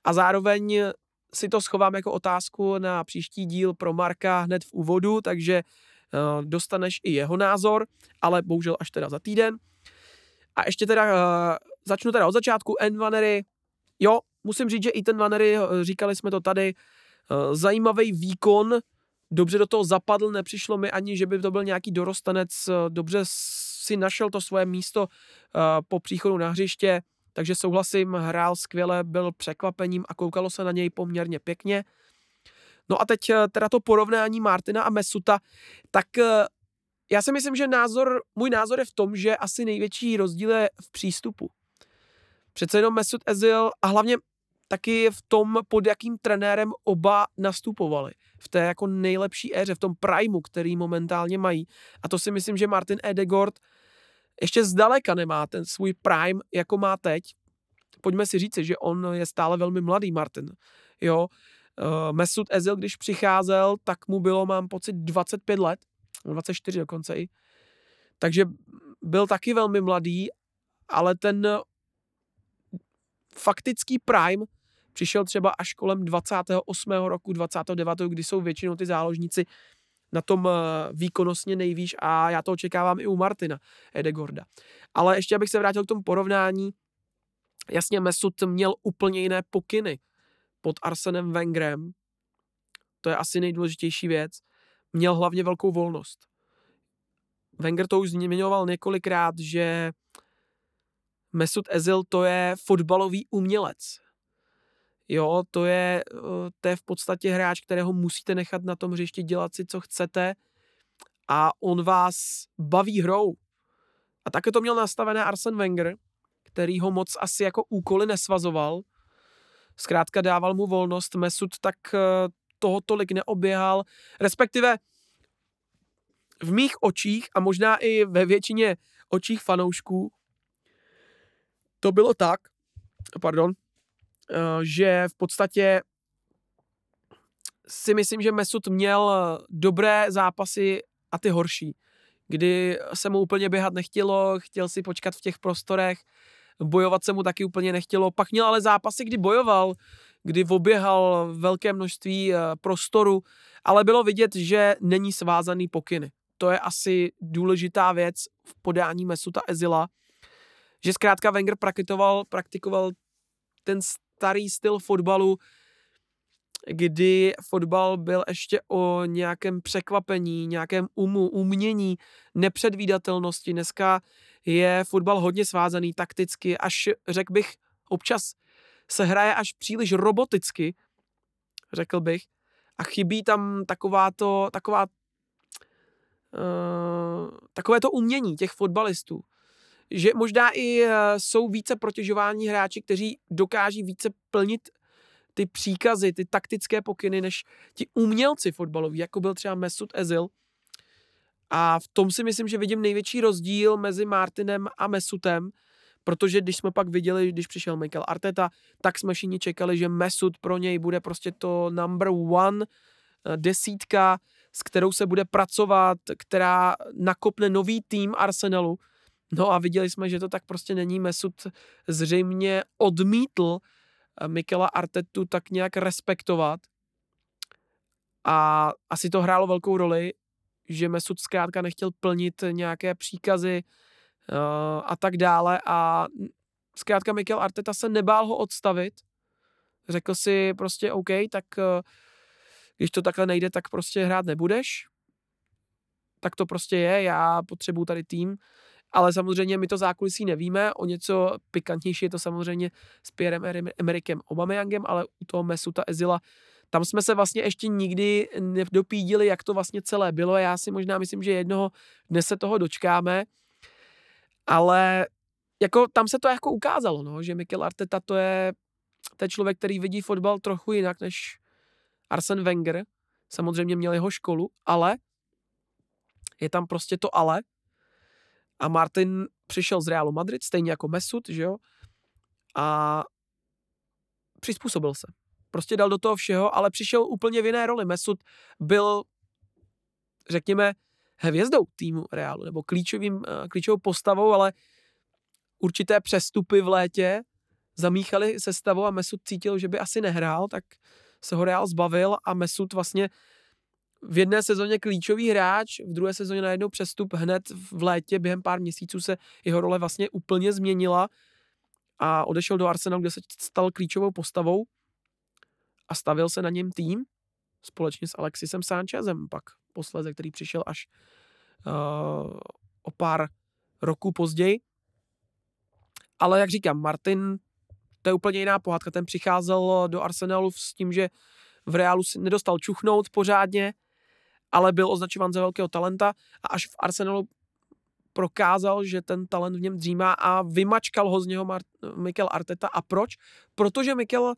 [SPEAKER 1] a zároveň si to schovám jako otázku na příští díl pro Marka hned v úvodu, takže uh, dostaneš i jeho názor, ale bohužel až teda za týden. A ještě teda uh, začnu teda od začátku. Envanery, jo, musím říct, že i ten Vanery, říkali jsme to tady, zajímavý výkon, dobře do toho zapadl, nepřišlo mi ani, že by to byl nějaký dorostanec, dobře si našel to svoje místo po příchodu na hřiště, takže souhlasím, hrál skvěle, byl překvapením a koukalo se na něj poměrně pěkně. No a teď eh, teda to porovnání Martina a Mesuta, tak eh, já si myslím, že názor, můj názor je v tom, že asi největší rozdíl je v přístupu. Přece jenom Mesut Ezil a hlavně taky v tom, pod jakým trenérem oba nastupovali. V té jako nejlepší éře, v tom primu, který momentálně mají. A to si myslím, že Martin Edegord ještě zdaleka nemá ten svůj prime, jako má teď. Pojďme si říct, že on je stále velmi mladý Martin. Jo, uh, Mesut Ezil, když přicházel, tak mu bylo, mám pocit, 25 let, 24 dokonce i. Takže byl taky velmi mladý, ale ten faktický prime přišel třeba až kolem 28. roku, 29. kdy jsou většinou ty záložníci na tom eh, výkonnostně nejvýš a já to očekávám i u Martina Edegorda. Ale ještě abych se vrátil k tomu porovnání, jasně Mesut měl úplně jiné pokyny pod Arsenem Wengerem, to je asi nejdůležitější věc, měl hlavně velkou volnost. Wenger to už zmiňoval několikrát, že Mesut Ezil to je fotbalový umělec. Jo, to je, eh, to je v podstatě hráč, kterého musíte nechat na tom hřišti dělat si, co chcete a on vás baví hrou. A také to měl nastavené Arsen Wenger, který ho moc asi jako úkoly nesvazoval. Zkrátka dával mu volnost, Mesut tak eh, toho tolik neoběhal, respektive v mých očích a možná i ve většině očích fanoušků to bylo tak, pardon, že v podstatě si myslím, že Mesut měl dobré zápasy a ty horší, kdy se mu úplně běhat nechtělo, chtěl si počkat v těch prostorech, bojovat se mu taky úplně nechtělo, pak měl ale zápasy, kdy bojoval, kdy oběhal velké množství eh, prostoru, ale bylo vidět, že není svázaný pokyny. To je asi důležitá věc v podání Mesuta Ezila, že zkrátka Wenger praktikoval, praktikoval ten starý styl fotbalu, kdy fotbal byl ještě o nějakém překvapení, nějakém umu, umění, nepředvídatelnosti. Dneska je fotbal hodně svázaný takticky, až řekl bych občas se hraje až příliš roboticky, řekl bych, a chybí tam taková to, taková, uh, takové to umění těch fotbalistů že možná i eh, jsou více protěžování hráči, kteří dokáží více plnit ty příkazy, ty taktické pokyny, než ti umělci fotbaloví, jako byl třeba Mesut Ezil. A v tom si myslím, že vidím největší rozdíl mezi Martinem a Mesutem, protože když jsme pak viděli, když přišel Michael Arteta, tak jsme všichni čekali, že Mesut pro něj bude prostě to number one eh, desítka, s kterou se bude pracovat, která nakopne nový tým Arsenalu. No a viděli jsme, že to tak prostě není. Mesut zřejmě odmítl eh, Mikela Artetu tak nějak respektovat. A asi to hrálo velkou roli, že Mesut zkrátka nechtěl plnit nějaké příkazy uh, a tak dále a zkrátka Mikel Arteta se nebál ho odstavit. řekl si prostě OK, tak eh, když to takhle nejde, tak prostě hrát nebudeš. Tak to prostě je, já potřebuju tady tým, ale samozřejmě my to zákulisí nevíme, o něco pikantnější je to samozřejmě s Pierrem Emerikem Obameyangem, ale u toho Mesuta Ezila tam jsme se vlastně ještě nikdy nedopídili, jak to vlastně celé bylo. Já si možná myslím, že jednoho dnes se toho dočkáme, ale jako tam se to jako ukázalo, no, že Mikel Arteta to je, to je člověk, který vidí fotbal trochu jinak než Arsen Wenger. Samozřejmě měl jeho školu, ale je tam prostě to ale. A Martin přišel z Realu Madrid, stejně jako Mesut, že jo? A přizpůsobil se. Prostě dal do toho všeho, ale přišel úplně v jiné roli. Mesut byl, řekněme, hvězdou týmu Realu, nebo klíčovým, eh, klíčovou postavou, ale určité přestupy v létě zamíchali se stavou a Mesut cítil, že by asi nehrál, tak se ho Real zbavil a Mesut vlastně v jedné sezóně klíčový hráč, v druhé sezóně najednou přestup hned v létě, během pár měsíců se jeho role vlastně úplně změnila a odešel do Arsenalu, kde se stal klíčovou postavou a stavil se na něm tým společně s Alexisem Sanchezem pak posledně, který přišel až uh, o pár roků později. Ale jak říkám, Martin, to je úplně jiná pohádka. Ten přicházel do Arsenalu s tím, že v Reálu si nedostal čuchnout pořádně, ale byl označován za velkého talenta a až v Arsenalu prokázal, že ten talent v něm dřímá a vymačkal ho z něho Mar- Mikel Arteta. A proč? Protože Mikel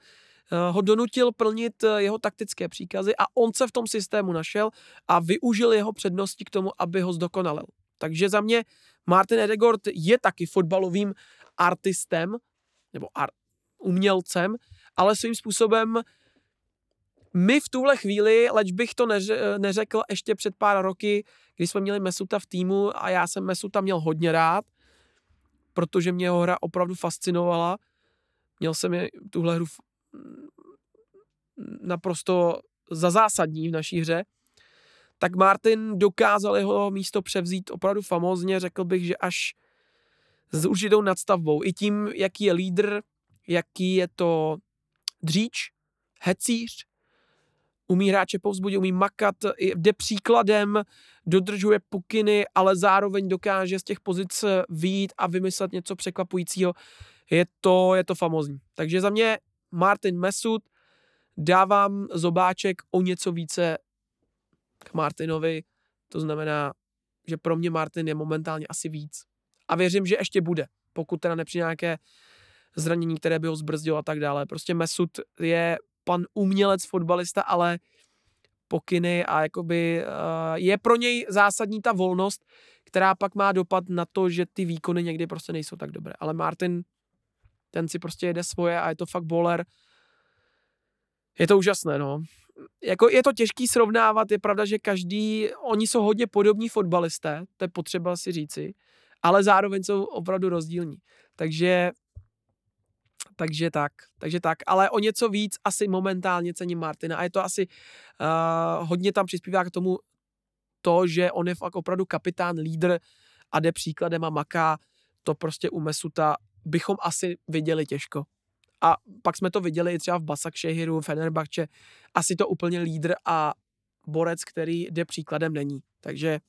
[SPEAKER 1] Eh, ho donutil plnit eh, jeho taktické příkazy a on se v tom systému našel a využil jeho přednosti k tomu, aby ho zdokonalil. Takže za mě Martin Edegord je taky fotbalovým artistem nebo ar- umělcem, ale svým způsobem my v tuhle chvíli, leč bych to neře- neřekl ještě před pár roky, když jsme měli Mesuta v týmu a já jsem Mesuta měl hodně rád, protože mě jeho hra opravdu fascinovala. Měl jsem je, tuhle hru naprosto za zásadní v naší hře, tak Martin dokázal jeho místo převzít opravdu famózně, řekl bych, že až s určitou nadstavbou. I tím, jaký je lídr, jaký je to dříč, hecíř, umí hráče povzbudit, umí makat, jde příkladem, dodržuje pokyny, ale zároveň dokáže z těch pozic výjít a vymyslet něco překvapujícího. Je to, je to famózní. Takže za mě Martin Mesut, dávám zobáček o něco více k Martinovi, to znamená, že pro mě Martin je momentálně asi víc. A věřím, že ještě bude, pokud teda nepřijde nějaké zranění, které by ho zbrzdilo a tak dále. Prostě Mesut je pan umělec, fotbalista, ale pokyny a jakoby uh, je pro něj zásadní ta volnost, která pak má dopad na to, že ty výkony někdy prostě nejsou tak dobré. Ale Martin, ten si prostě jede svoje a je to fakt bowler, je to úžasné, no. Jako je to těžký srovnávat, je pravda, že každý, oni jsou hodně podobní fotbalisté, to je potřeba si říci, ale zároveň jsou opravdu rozdílní. Takže takže tak, takže tak, ale o něco víc asi momentálně cením Martina a je to asi uh, hodně tam přispívá k tomu to, že on je fakt opravdu kapitán, lídr a jde příkladem a maká, to prostě u Mesuta bychom asi viděli těžko. A pak jsme to viděli i třeba v Basak Šehiru, Fenerbahče. Asi to úplně lídr a borec, který jde příkladem není. Takže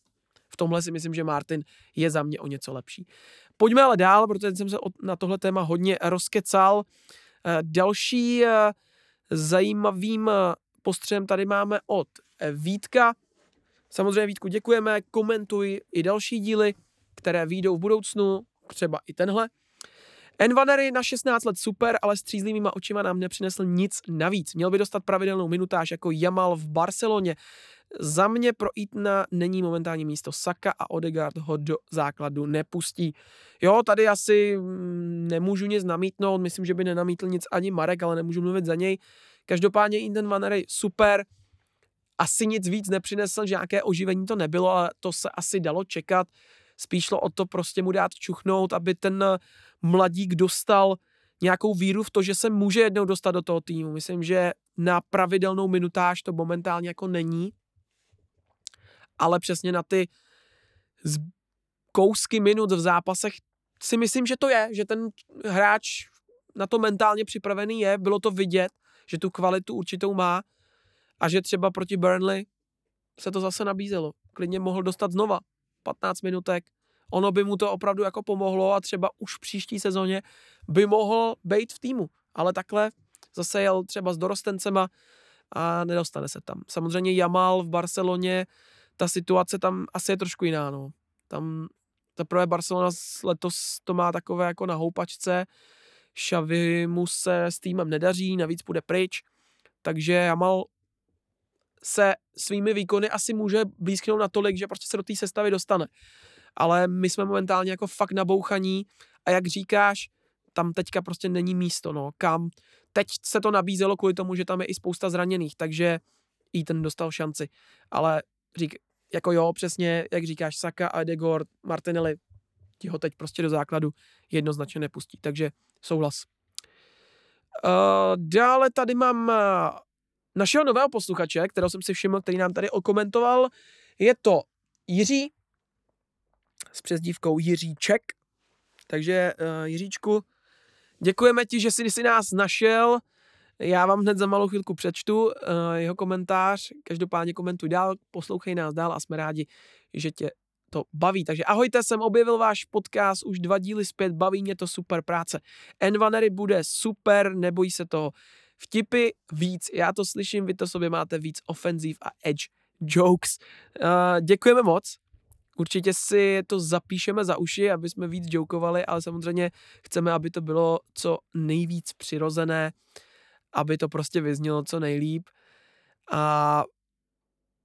[SPEAKER 1] v tomhle si myslím, že Martin je za mě o něco lepší. Pojďme ale dál, protože jsem se na tohle téma hodně rozkecal. Eh, další eh, zajímavým eh, postřem tady máme od Vítka. Samozřejmě Vítku děkujeme, komentuj i další díly, které výjdou v budoucnu, třeba i tenhle. Envanery na 16 let super, ale s třízlivýma očima nám nepřinesl nic navíc. Měl by dostat pravidelnou minutáž jako Jamal v Barceloně. Za mě pro Itna není momentálně místo Saka a Odegaard ho do základu nepustí. Jo, tady asi mm, nemůžu nic namítnout, myslím, že by nenamítl nic ani Marek, ale nemůžu mluvit za něj. Každopádně Ethan Vanery super, asi nic víc nepřinesl, že nějaké oživení to nebylo, ale to se asi dalo čekat. Spíš šlo o to prostě mu dát čuchnout, aby ten mladík dostal nějakou víru v to, že se může jednou dostat do toho týmu. Myslím, že na pravidelnou minutáž to momentálně jako není, ale přesně na ty kousky minut v zápasech si myslím, že to je, že ten hráč na to mentálně připravený je, bylo to vidět, že tu kvalitu určitou má a že třeba proti Burnley se to zase nabízelo. Klidně mohl dostat znova 15 minutek, ono by mu to opravdu jako pomohlo a třeba už v příští sezóně by mohl být v týmu. Ale takhle zase jel třeba s dorostencema a nedostane se tam. Samozřejmě Jamal v Barceloně, ta situace tam asi je trošku jiná. No. Tam teprve Barcelona letos to má takové jako na houpačce, Xavi mu se s týmem nedaří, navíc půjde pryč, takže Jamal se svými výkony asi může blízknout natolik, že prostě se do té sestavy dostane. Ale my jsme momentálně jako fakt nabouchaní a jak říkáš, tam teďka prostě není místo, no, kam. Teď se to nabízelo kvůli tomu, že tam je i spousta zraněných, takže i ten dostal šanci. Ale řík, jako jo, přesně, jak říkáš, Saka, Edegor, Martinelli, ti ho teď prostě do základu jednoznačně nepustí, takže souhlas. Uh, dále tady mám našeho nového posluchače, kterého jsem si všiml, který nám tady okomentoval. Je to Jiří s přezdívkou Jiří Ček. Takže uh, Jiříčku, děkujeme ti, že jsi, si nás našel. Já vám hned za malou chvilku přečtu uh, jeho komentář. Každopádně komentuj dál, poslouchej nás dál a jsme rádi, že tě to baví. Takže ahojte, jsem objevil váš podcast, už dva díly zpět, baví mě to super práce. Envanery bude super, nebojí se toho. Vtipy víc, já to slyším, vy to sobě máte víc ofenziv a edge jokes. Uh, děkujeme moc, určitě si to zapíšeme za uši, aby jsme víc jokovali, ale samozřejmě chceme, aby to bylo co nejvíc přirozené, aby to prostě vyznělo co nejlíp. A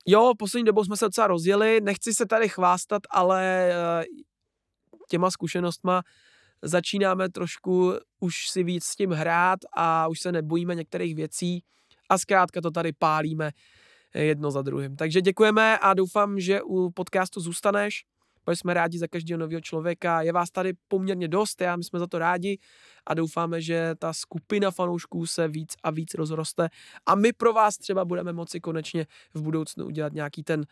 [SPEAKER 1] jo, poslední dobou jsme se docela rozjeli, nechci se tady chvástat, ale eh, těma zkušenostma začínáme trošku už si víc s tím hrát a už se nebojíme některých věcí a zkrátka to tady pálíme jedno za druhým. Takže děkujeme a doufám, že u podcastu zůstaneš, protože jsme rádi za každého nového člověka. Je vás tady poměrně dost, já my jsme za to rádi a doufáme, že ta skupina fanoušků se víc a víc rozroste a my pro vás třeba budeme moci konečně v budoucnu udělat nějaký ten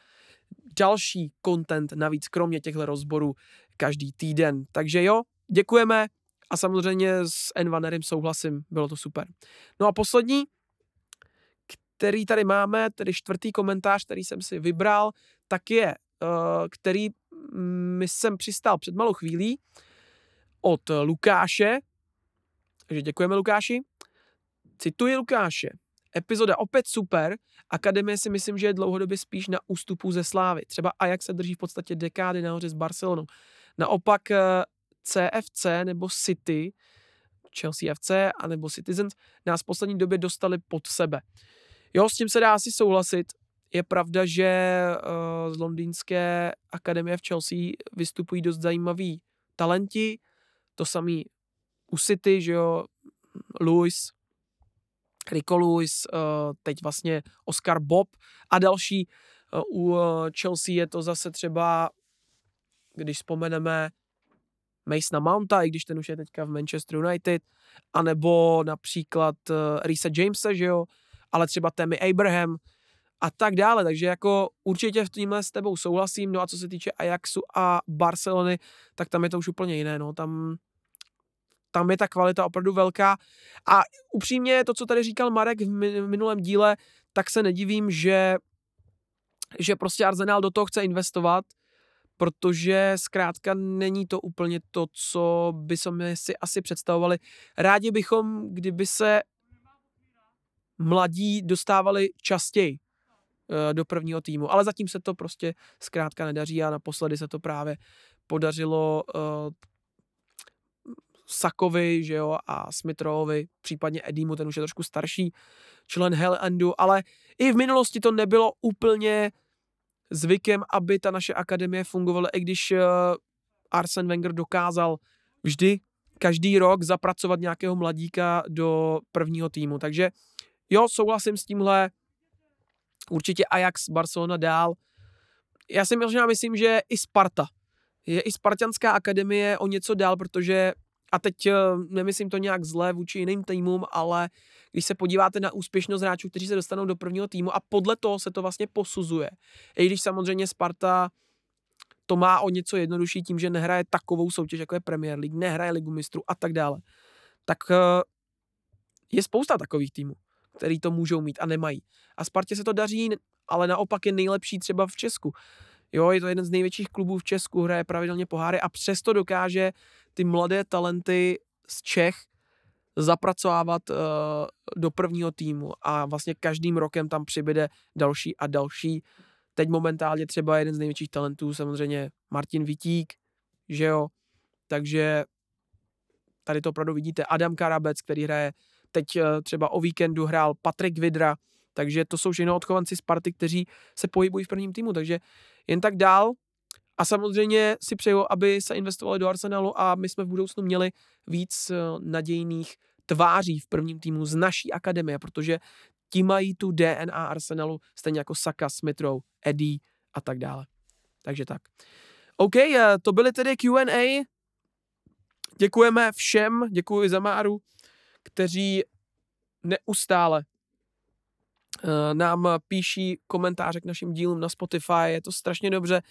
[SPEAKER 1] další content navíc, kromě těchto rozborů každý týden. Takže jo, děkujeme a samozřejmě s Envanerem souhlasím, bylo to super. No a poslední, který tady máme, tedy čtvrtý komentář, který jsem si vybral, tak je, uh, který mi jsem přistál před malou chvílí od Lukáše. Takže děkujeme Lukáši. Cituji Lukáše. Epizoda opět super, Akademie si myslím, že je dlouhodobě spíš na ústupu ze slávy. Třeba Ajax se drží v podstatě dekády nahoře s Barcelonou. Naopak CFC eh, nebo City, Chelsea FC a nebo Citizens nás v poslední době dostali pod sebe. Jo, s tím se dá asi souhlasit. Je pravda, že uh, z londýnské akademie v Chelsea vystupují dost zajímaví talenti, to samý u City, že jo, Lewis, Rico Lewis, uh, teď vlastně Oscar Bob a další. Uh, u Chelsea je to zase třeba, když vzpomeneme Masona Mounta, i když ten už je teďka v Manchester United, anebo například uh, Risa Jamesa, že jo, ale třeba Tammy Abraham a tak dále. Takže jako určitě v tímhle s tebou souhlasím. No a co se týče Ajaxu a Barcelony, tak tam je to už úplně jiné. No. Tam, tam je ta kvalita opravdu velká. A upřímně to, co tady říkal Marek v minulém díle, tak se nedivím, že, že prostě Arsenal do toho chce investovat, protože zkrátka není to úplně to, co by jsme si asi představovali. Rádi bychom, kdyby se mladí dostávali častěji eh, do prvního týmu, ale zatím se to prostě zkrátka nedaří a naposledy se to právě podařilo uh, Sakovi, že jo, a Smithrovi, případně Edimu, ten už je trošku starší člen Hell Endu, ale i v minulosti to nebylo úplně zvykem, aby ta naše akademie fungovala, i když uh, Arsene Wenger dokázal vždy každý rok zapracovat nějakého mladíka do prvního týmu. Takže Jo, souhlasím s tímhle. Určitě Ajax, Barcelona dál. Já si možná myslím, že i Sparta. Je i Spartanská akademie o něco dál, protože a teď eh, nemyslím to nějak zlé vůči jiným týmům, ale když se podíváte na úspěšnost hráčů, kteří se dostanou do prvního týmu a podle toho se to vlastně posuzuje. I když samozřejmě Sparta to má o něco jednodušší tím, že nehraje takovou soutěž, jako je Premier League, nehraje ligu mistrů a tak dále. Tak eh, je spousta takových týmů který to můžou mít a nemají. A Spartě se to daří, ale naopak je nejlepší třeba v Česku. Jo, je to jeden z největších klubů v Česku, hraje pravidelně poháry a přesto dokáže ty mladé talenty z Čech zapracovávat uh, do prvního týmu a vlastně každým rokem tam přibyde další a další. Teď momentálně třeba jeden z největších talentů samozřejmě Martin Vitík, že jo, takže tady to opravdu vidíte. Adam Karabec, který hraje teď uh, třeba o víkendu hrál Patrik Vidra, takže to jsou všechno odchovanci Sparty, kteří se pohybují v prvním týmu, takže jen tak dál. A samozřejmě si přeju, aby se investovali do Arsenalu a my jsme v budoucnu měli víc eh, nadějných tváří v prvním týmu z naší akademie, protože ti mají tu DNA Arsenalu, stejně jako Saka, Smithrow, Eddie a tak dále. Takže tak. OK, eh, to byly tedy Q&A. Děkujeme všem, děkuji Zamáru, kteří neustále nám píší komentáře k našim dílům na Spotify, je to strašně dobře.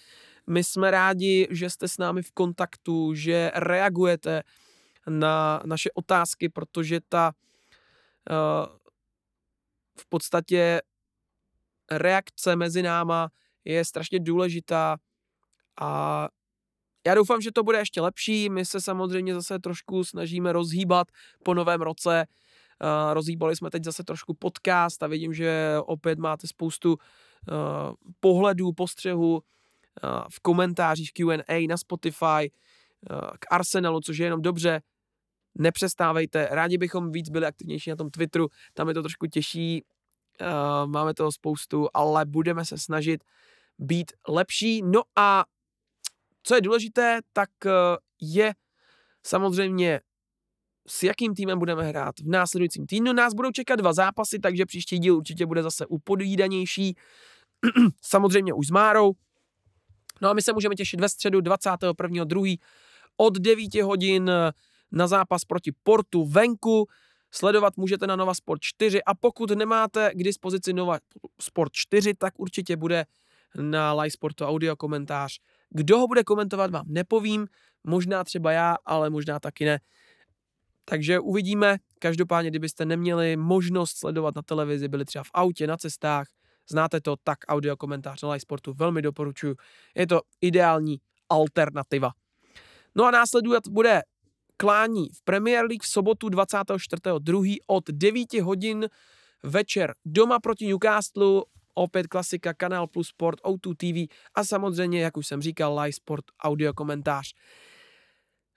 [SPEAKER 1] My jsme rádi, že jste s námi v kontaktu, že reagujete na naše otázky, protože ta uh, v podstatě reakce mezi náma je strašně důležitá a já doufám, že to bude ještě lepší. My se samozřejmě zase trošku snažíme rozhýbat po novém roce. Uh, rozhýbali jsme teď zase trošku podcast a vidím, že opět máte spoustu uh, pohledů, postřehů uh, v komentářích Q&A na Spotify k Arsenalu, což je jenom dobře nepřestávejte, rádi bychom víc byli aktivnější na tom Twitteru, tam je to trošku těžší, máme toho spoustu, ale budeme se snažit být lepší. No a co je důležité, tak je samozřejmě s jakým týmem budeme hrát v následujícím týdnu. Nás budou čekat dva zápasy, takže příští díl určitě bude zase upodídanější. samozřejmě už s Márou. No a my se můžeme těšit ve středu 21.2. od 9 hodin na zápas proti Portu venku. Sledovat můžete na Nova Sport 4 a pokud nemáte k dispozici Nova Sport 4, tak určitě bude na Live Sportu audio komentář. Kdo ho bude komentovat, vám nepovím, možná třeba já, ale možná taky ne. Takže uvidíme. Každopádně, kdybyste neměli možnost sledovat na televizi, byli třeba v autě, na cestách, znáte to, tak audio komentář na Live Sportu velmi doporučuji. Je to ideální alternativa. No a následovat bude klání v Premier League v sobotu 24.2. od 9 hodin večer doma proti Newcastle, opět klasika, Kanál Plus Sport, O2 TV a samozřejmě, jak už jsem říkal, Live Sport audio komentář.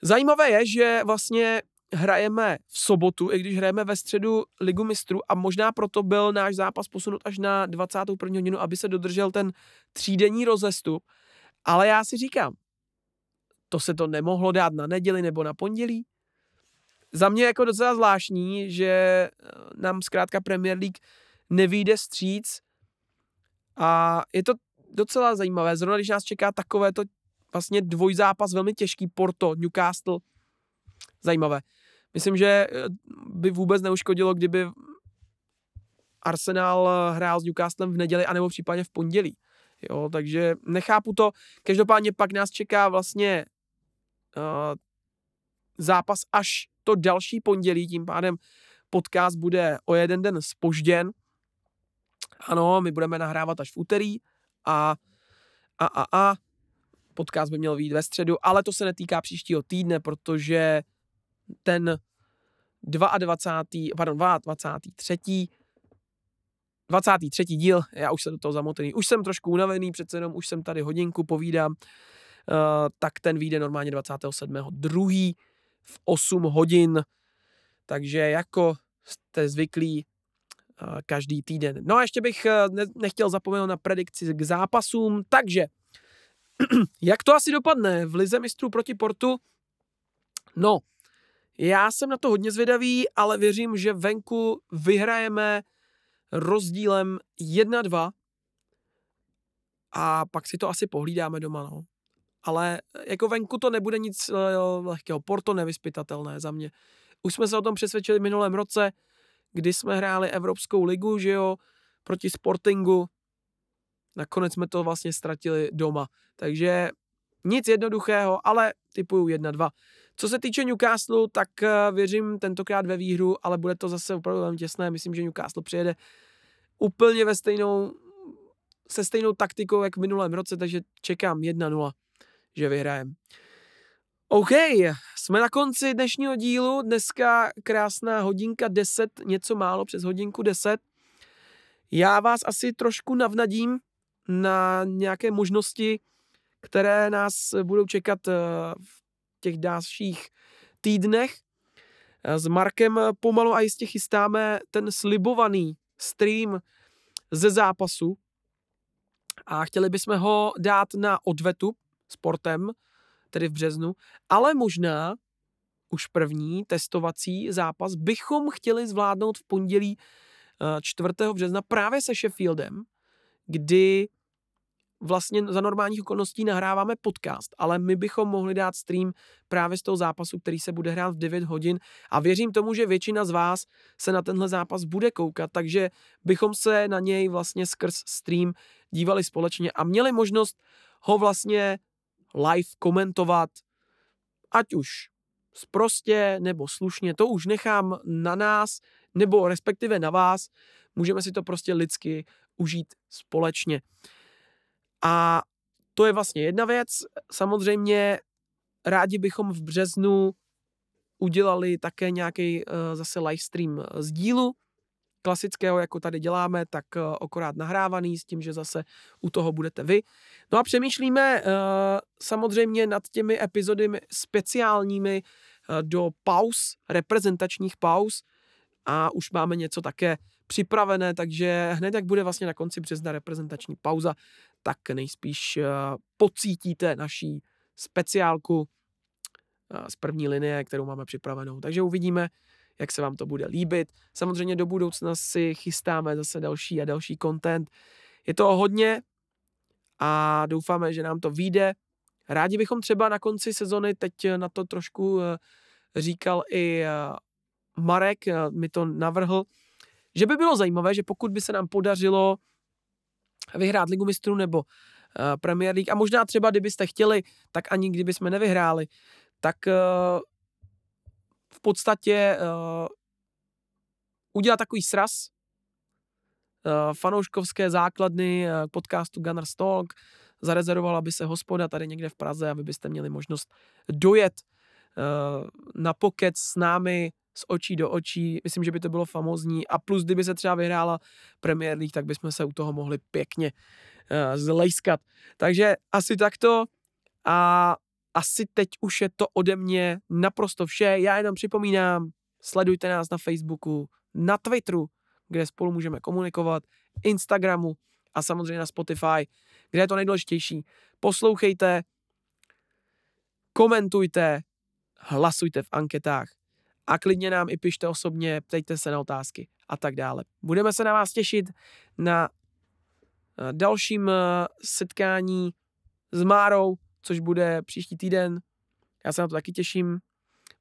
[SPEAKER 1] Zajímavé je, že vlastně hrajeme v sobotu, i když hrajeme ve středu Ligu mistrů a možná proto byl náš zápas posunut až na 21. hodinu, aby se dodržel ten třídenní rozestup. Ale já si říkám, to se to nemohlo dát na neděli nebo na pondělí. Za mě jako docela zvláštní, že eh, nám zkrátka Premier League nevíde stříc a je to docela zajímavé. Zrovna když nás čeká takové to vlastně dvojzápas velmi těžký Porto, Newcastle, zajímavé. Myslím, že eh, by vůbec neuškodilo, kdyby Arsenal eh, hrál s Newcastlem v neděli anebo případně v pondělí. Jo, takže nechápu to. Každopádně pak nás čeká vlastně uh, zápas až to další pondělí, tím pádem podcast bude o jeden den spožděn. Ano, my budeme nahrávat až v úterý a, a, a, a podcast by měl být ve středu, ale to se netýká příštího týdne, protože ten 22. pardon, 23. 23. díl, já už jsem do toho zamotený, už jsem trošku unavený, přece jenom už jsem tady hodinku povídám, Eh, tak ten vyjde normálně 27.2. v 8 hodin. Takže jako jste zvyklí uh, každý týden. No a ještě bych ne, nechtěl zapomenout na predikci k zápasům, takže jak to asi dopadne v Lize mistrů proti Portu? No, já jsem na to hodně zvědavý, ale věřím, že venku vyhrajeme rozdílem 1-2 a pak si to asi pohlídáme doma, no ale eh, jako venku to nebude nic eh, lehkého. Porto nevyspytatelné za mě. Už jsme se o tom přesvědčili v minulém roce, kdy jsme hráli Evropskou ligu, že jo, proti Sportingu. Nakonec jsme to vlastně ztratili doma. Takže nic jednoduchého, ale typuju 1-2. Co se týče Newcastle, tak uh, věřím tentokrát ve výhru, ale bude to zase opravdu velmi těsné. Myslím, že Newcastle přijede úplně ve stejnou, se stejnou taktikou, jak v minulém roce, takže čekám 1-0, že vyhrajem. OK, jsme na konci dnešního dílu. Dneska krásná hodinka 10, něco málo přes hodinku 10. Já vás asi trošku navnadím na nějaké možnosti, které nás budou čekat eh, v těch dalších týdnech. Eh, s Markem pomalu a jistě chystáme ten slibovaný stream ze zápasu a chtěli bychom ho dát na odvetu sportem, tedy v březnu, ale možná už první testovací zápas bychom chtěli zvládnout v pondělí 4. Eh, března právě se Sheffieldem, kdy vlastně za normálních okolností nahráváme podcast, ale my bychom mohli dát stream právě z toho zápasu, který se bude hrát v 9 hodin. A věřím tomu, že většina z vás se na tenhle zápas bude koukat, takže bychom se na něj vlastně skrz stream dívali společně a měli možnost ho vlastně live komentovat, ať už sprostě nebo slušně, to už nechám na nás, nebo respektive na vás, můžeme si to prostě lidsky užít společně. A to je vlastně jedna věc. Samozřejmě rádi bychom v březnu udělali také nějaký uh, zase livestream z dílu, klasického, jako tady děláme, tak uh, akorát nahrávaný s tím, že zase u toho budete vy. No a přemýšlíme uh, samozřejmě nad těmi epizody speciálními do pauz, reprezentačních pauz a už máme něco také připravené, takže hned jak bude vlastně na konci března reprezentační pauza, tak nejspíš uh, pocítíte naší speciálku uh, z první linie, kterou máme připravenou. Takže uvidíme, jak se vám to bude líbit. Samozřejmě do budoucna si chystáme zase další a další content. Je to hodně a doufáme, že nám to vyjde. Rádi bychom třeba na konci sezony, teď na to trošku eh, říkal i eh, Marek, eh, mi to navrhl, že by bylo zajímavé, že pokud by se nám podařilo vyhrát Ligu mistrů nebo Premier League a možná třeba, kdybyste chtěli, tak ani kdyby jsme nevyhráli, tak v podstatě uh, udělat takový sraz uh, fanouškovské základny uh, podcastu Gunners Talk, zarezervovala by se hospoda tady někde v Praze a vy byste měli možnost dojet uh, na pokec s námi z očí do očí. Myslím, že by to bylo famózní. A plus, kdyby se třeba vyhrála Premier League, tak bychom se u toho mohli pěkně uh, zlejskat. Takže asi takto. A asi teď už je to ode mě naprosto vše. Já jenom připomínám, sledujte nás na Facebooku, na Twitteru, kde spolu můžeme komunikovat, Instagramu a samozřejmě na Spotify, kde je to nejdůležitější. Poslouchejte, komentujte, hlasujte v anketách a klidně nám i pište osobně, ptejte se na otázky a tak dále. Budeme se na vás těšit na eh, dalším eh, setkání s Márou, což bude příští týden. Já se na to taky těším.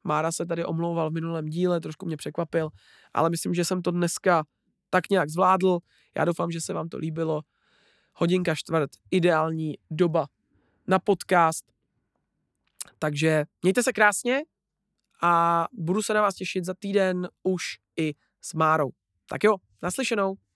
[SPEAKER 1] Mára se tady omlouval v minulém díle, trošku mě překvapil, ale myslím, že jsem to dneska tak nějak zvládl. Já doufám, že se vám to líbilo. Hodinka čtvrt, ideální doba na podcast. Takže mějte se krásně a budu se na vás těšit za týden už i s Márou. Tak jo, naslyšenou.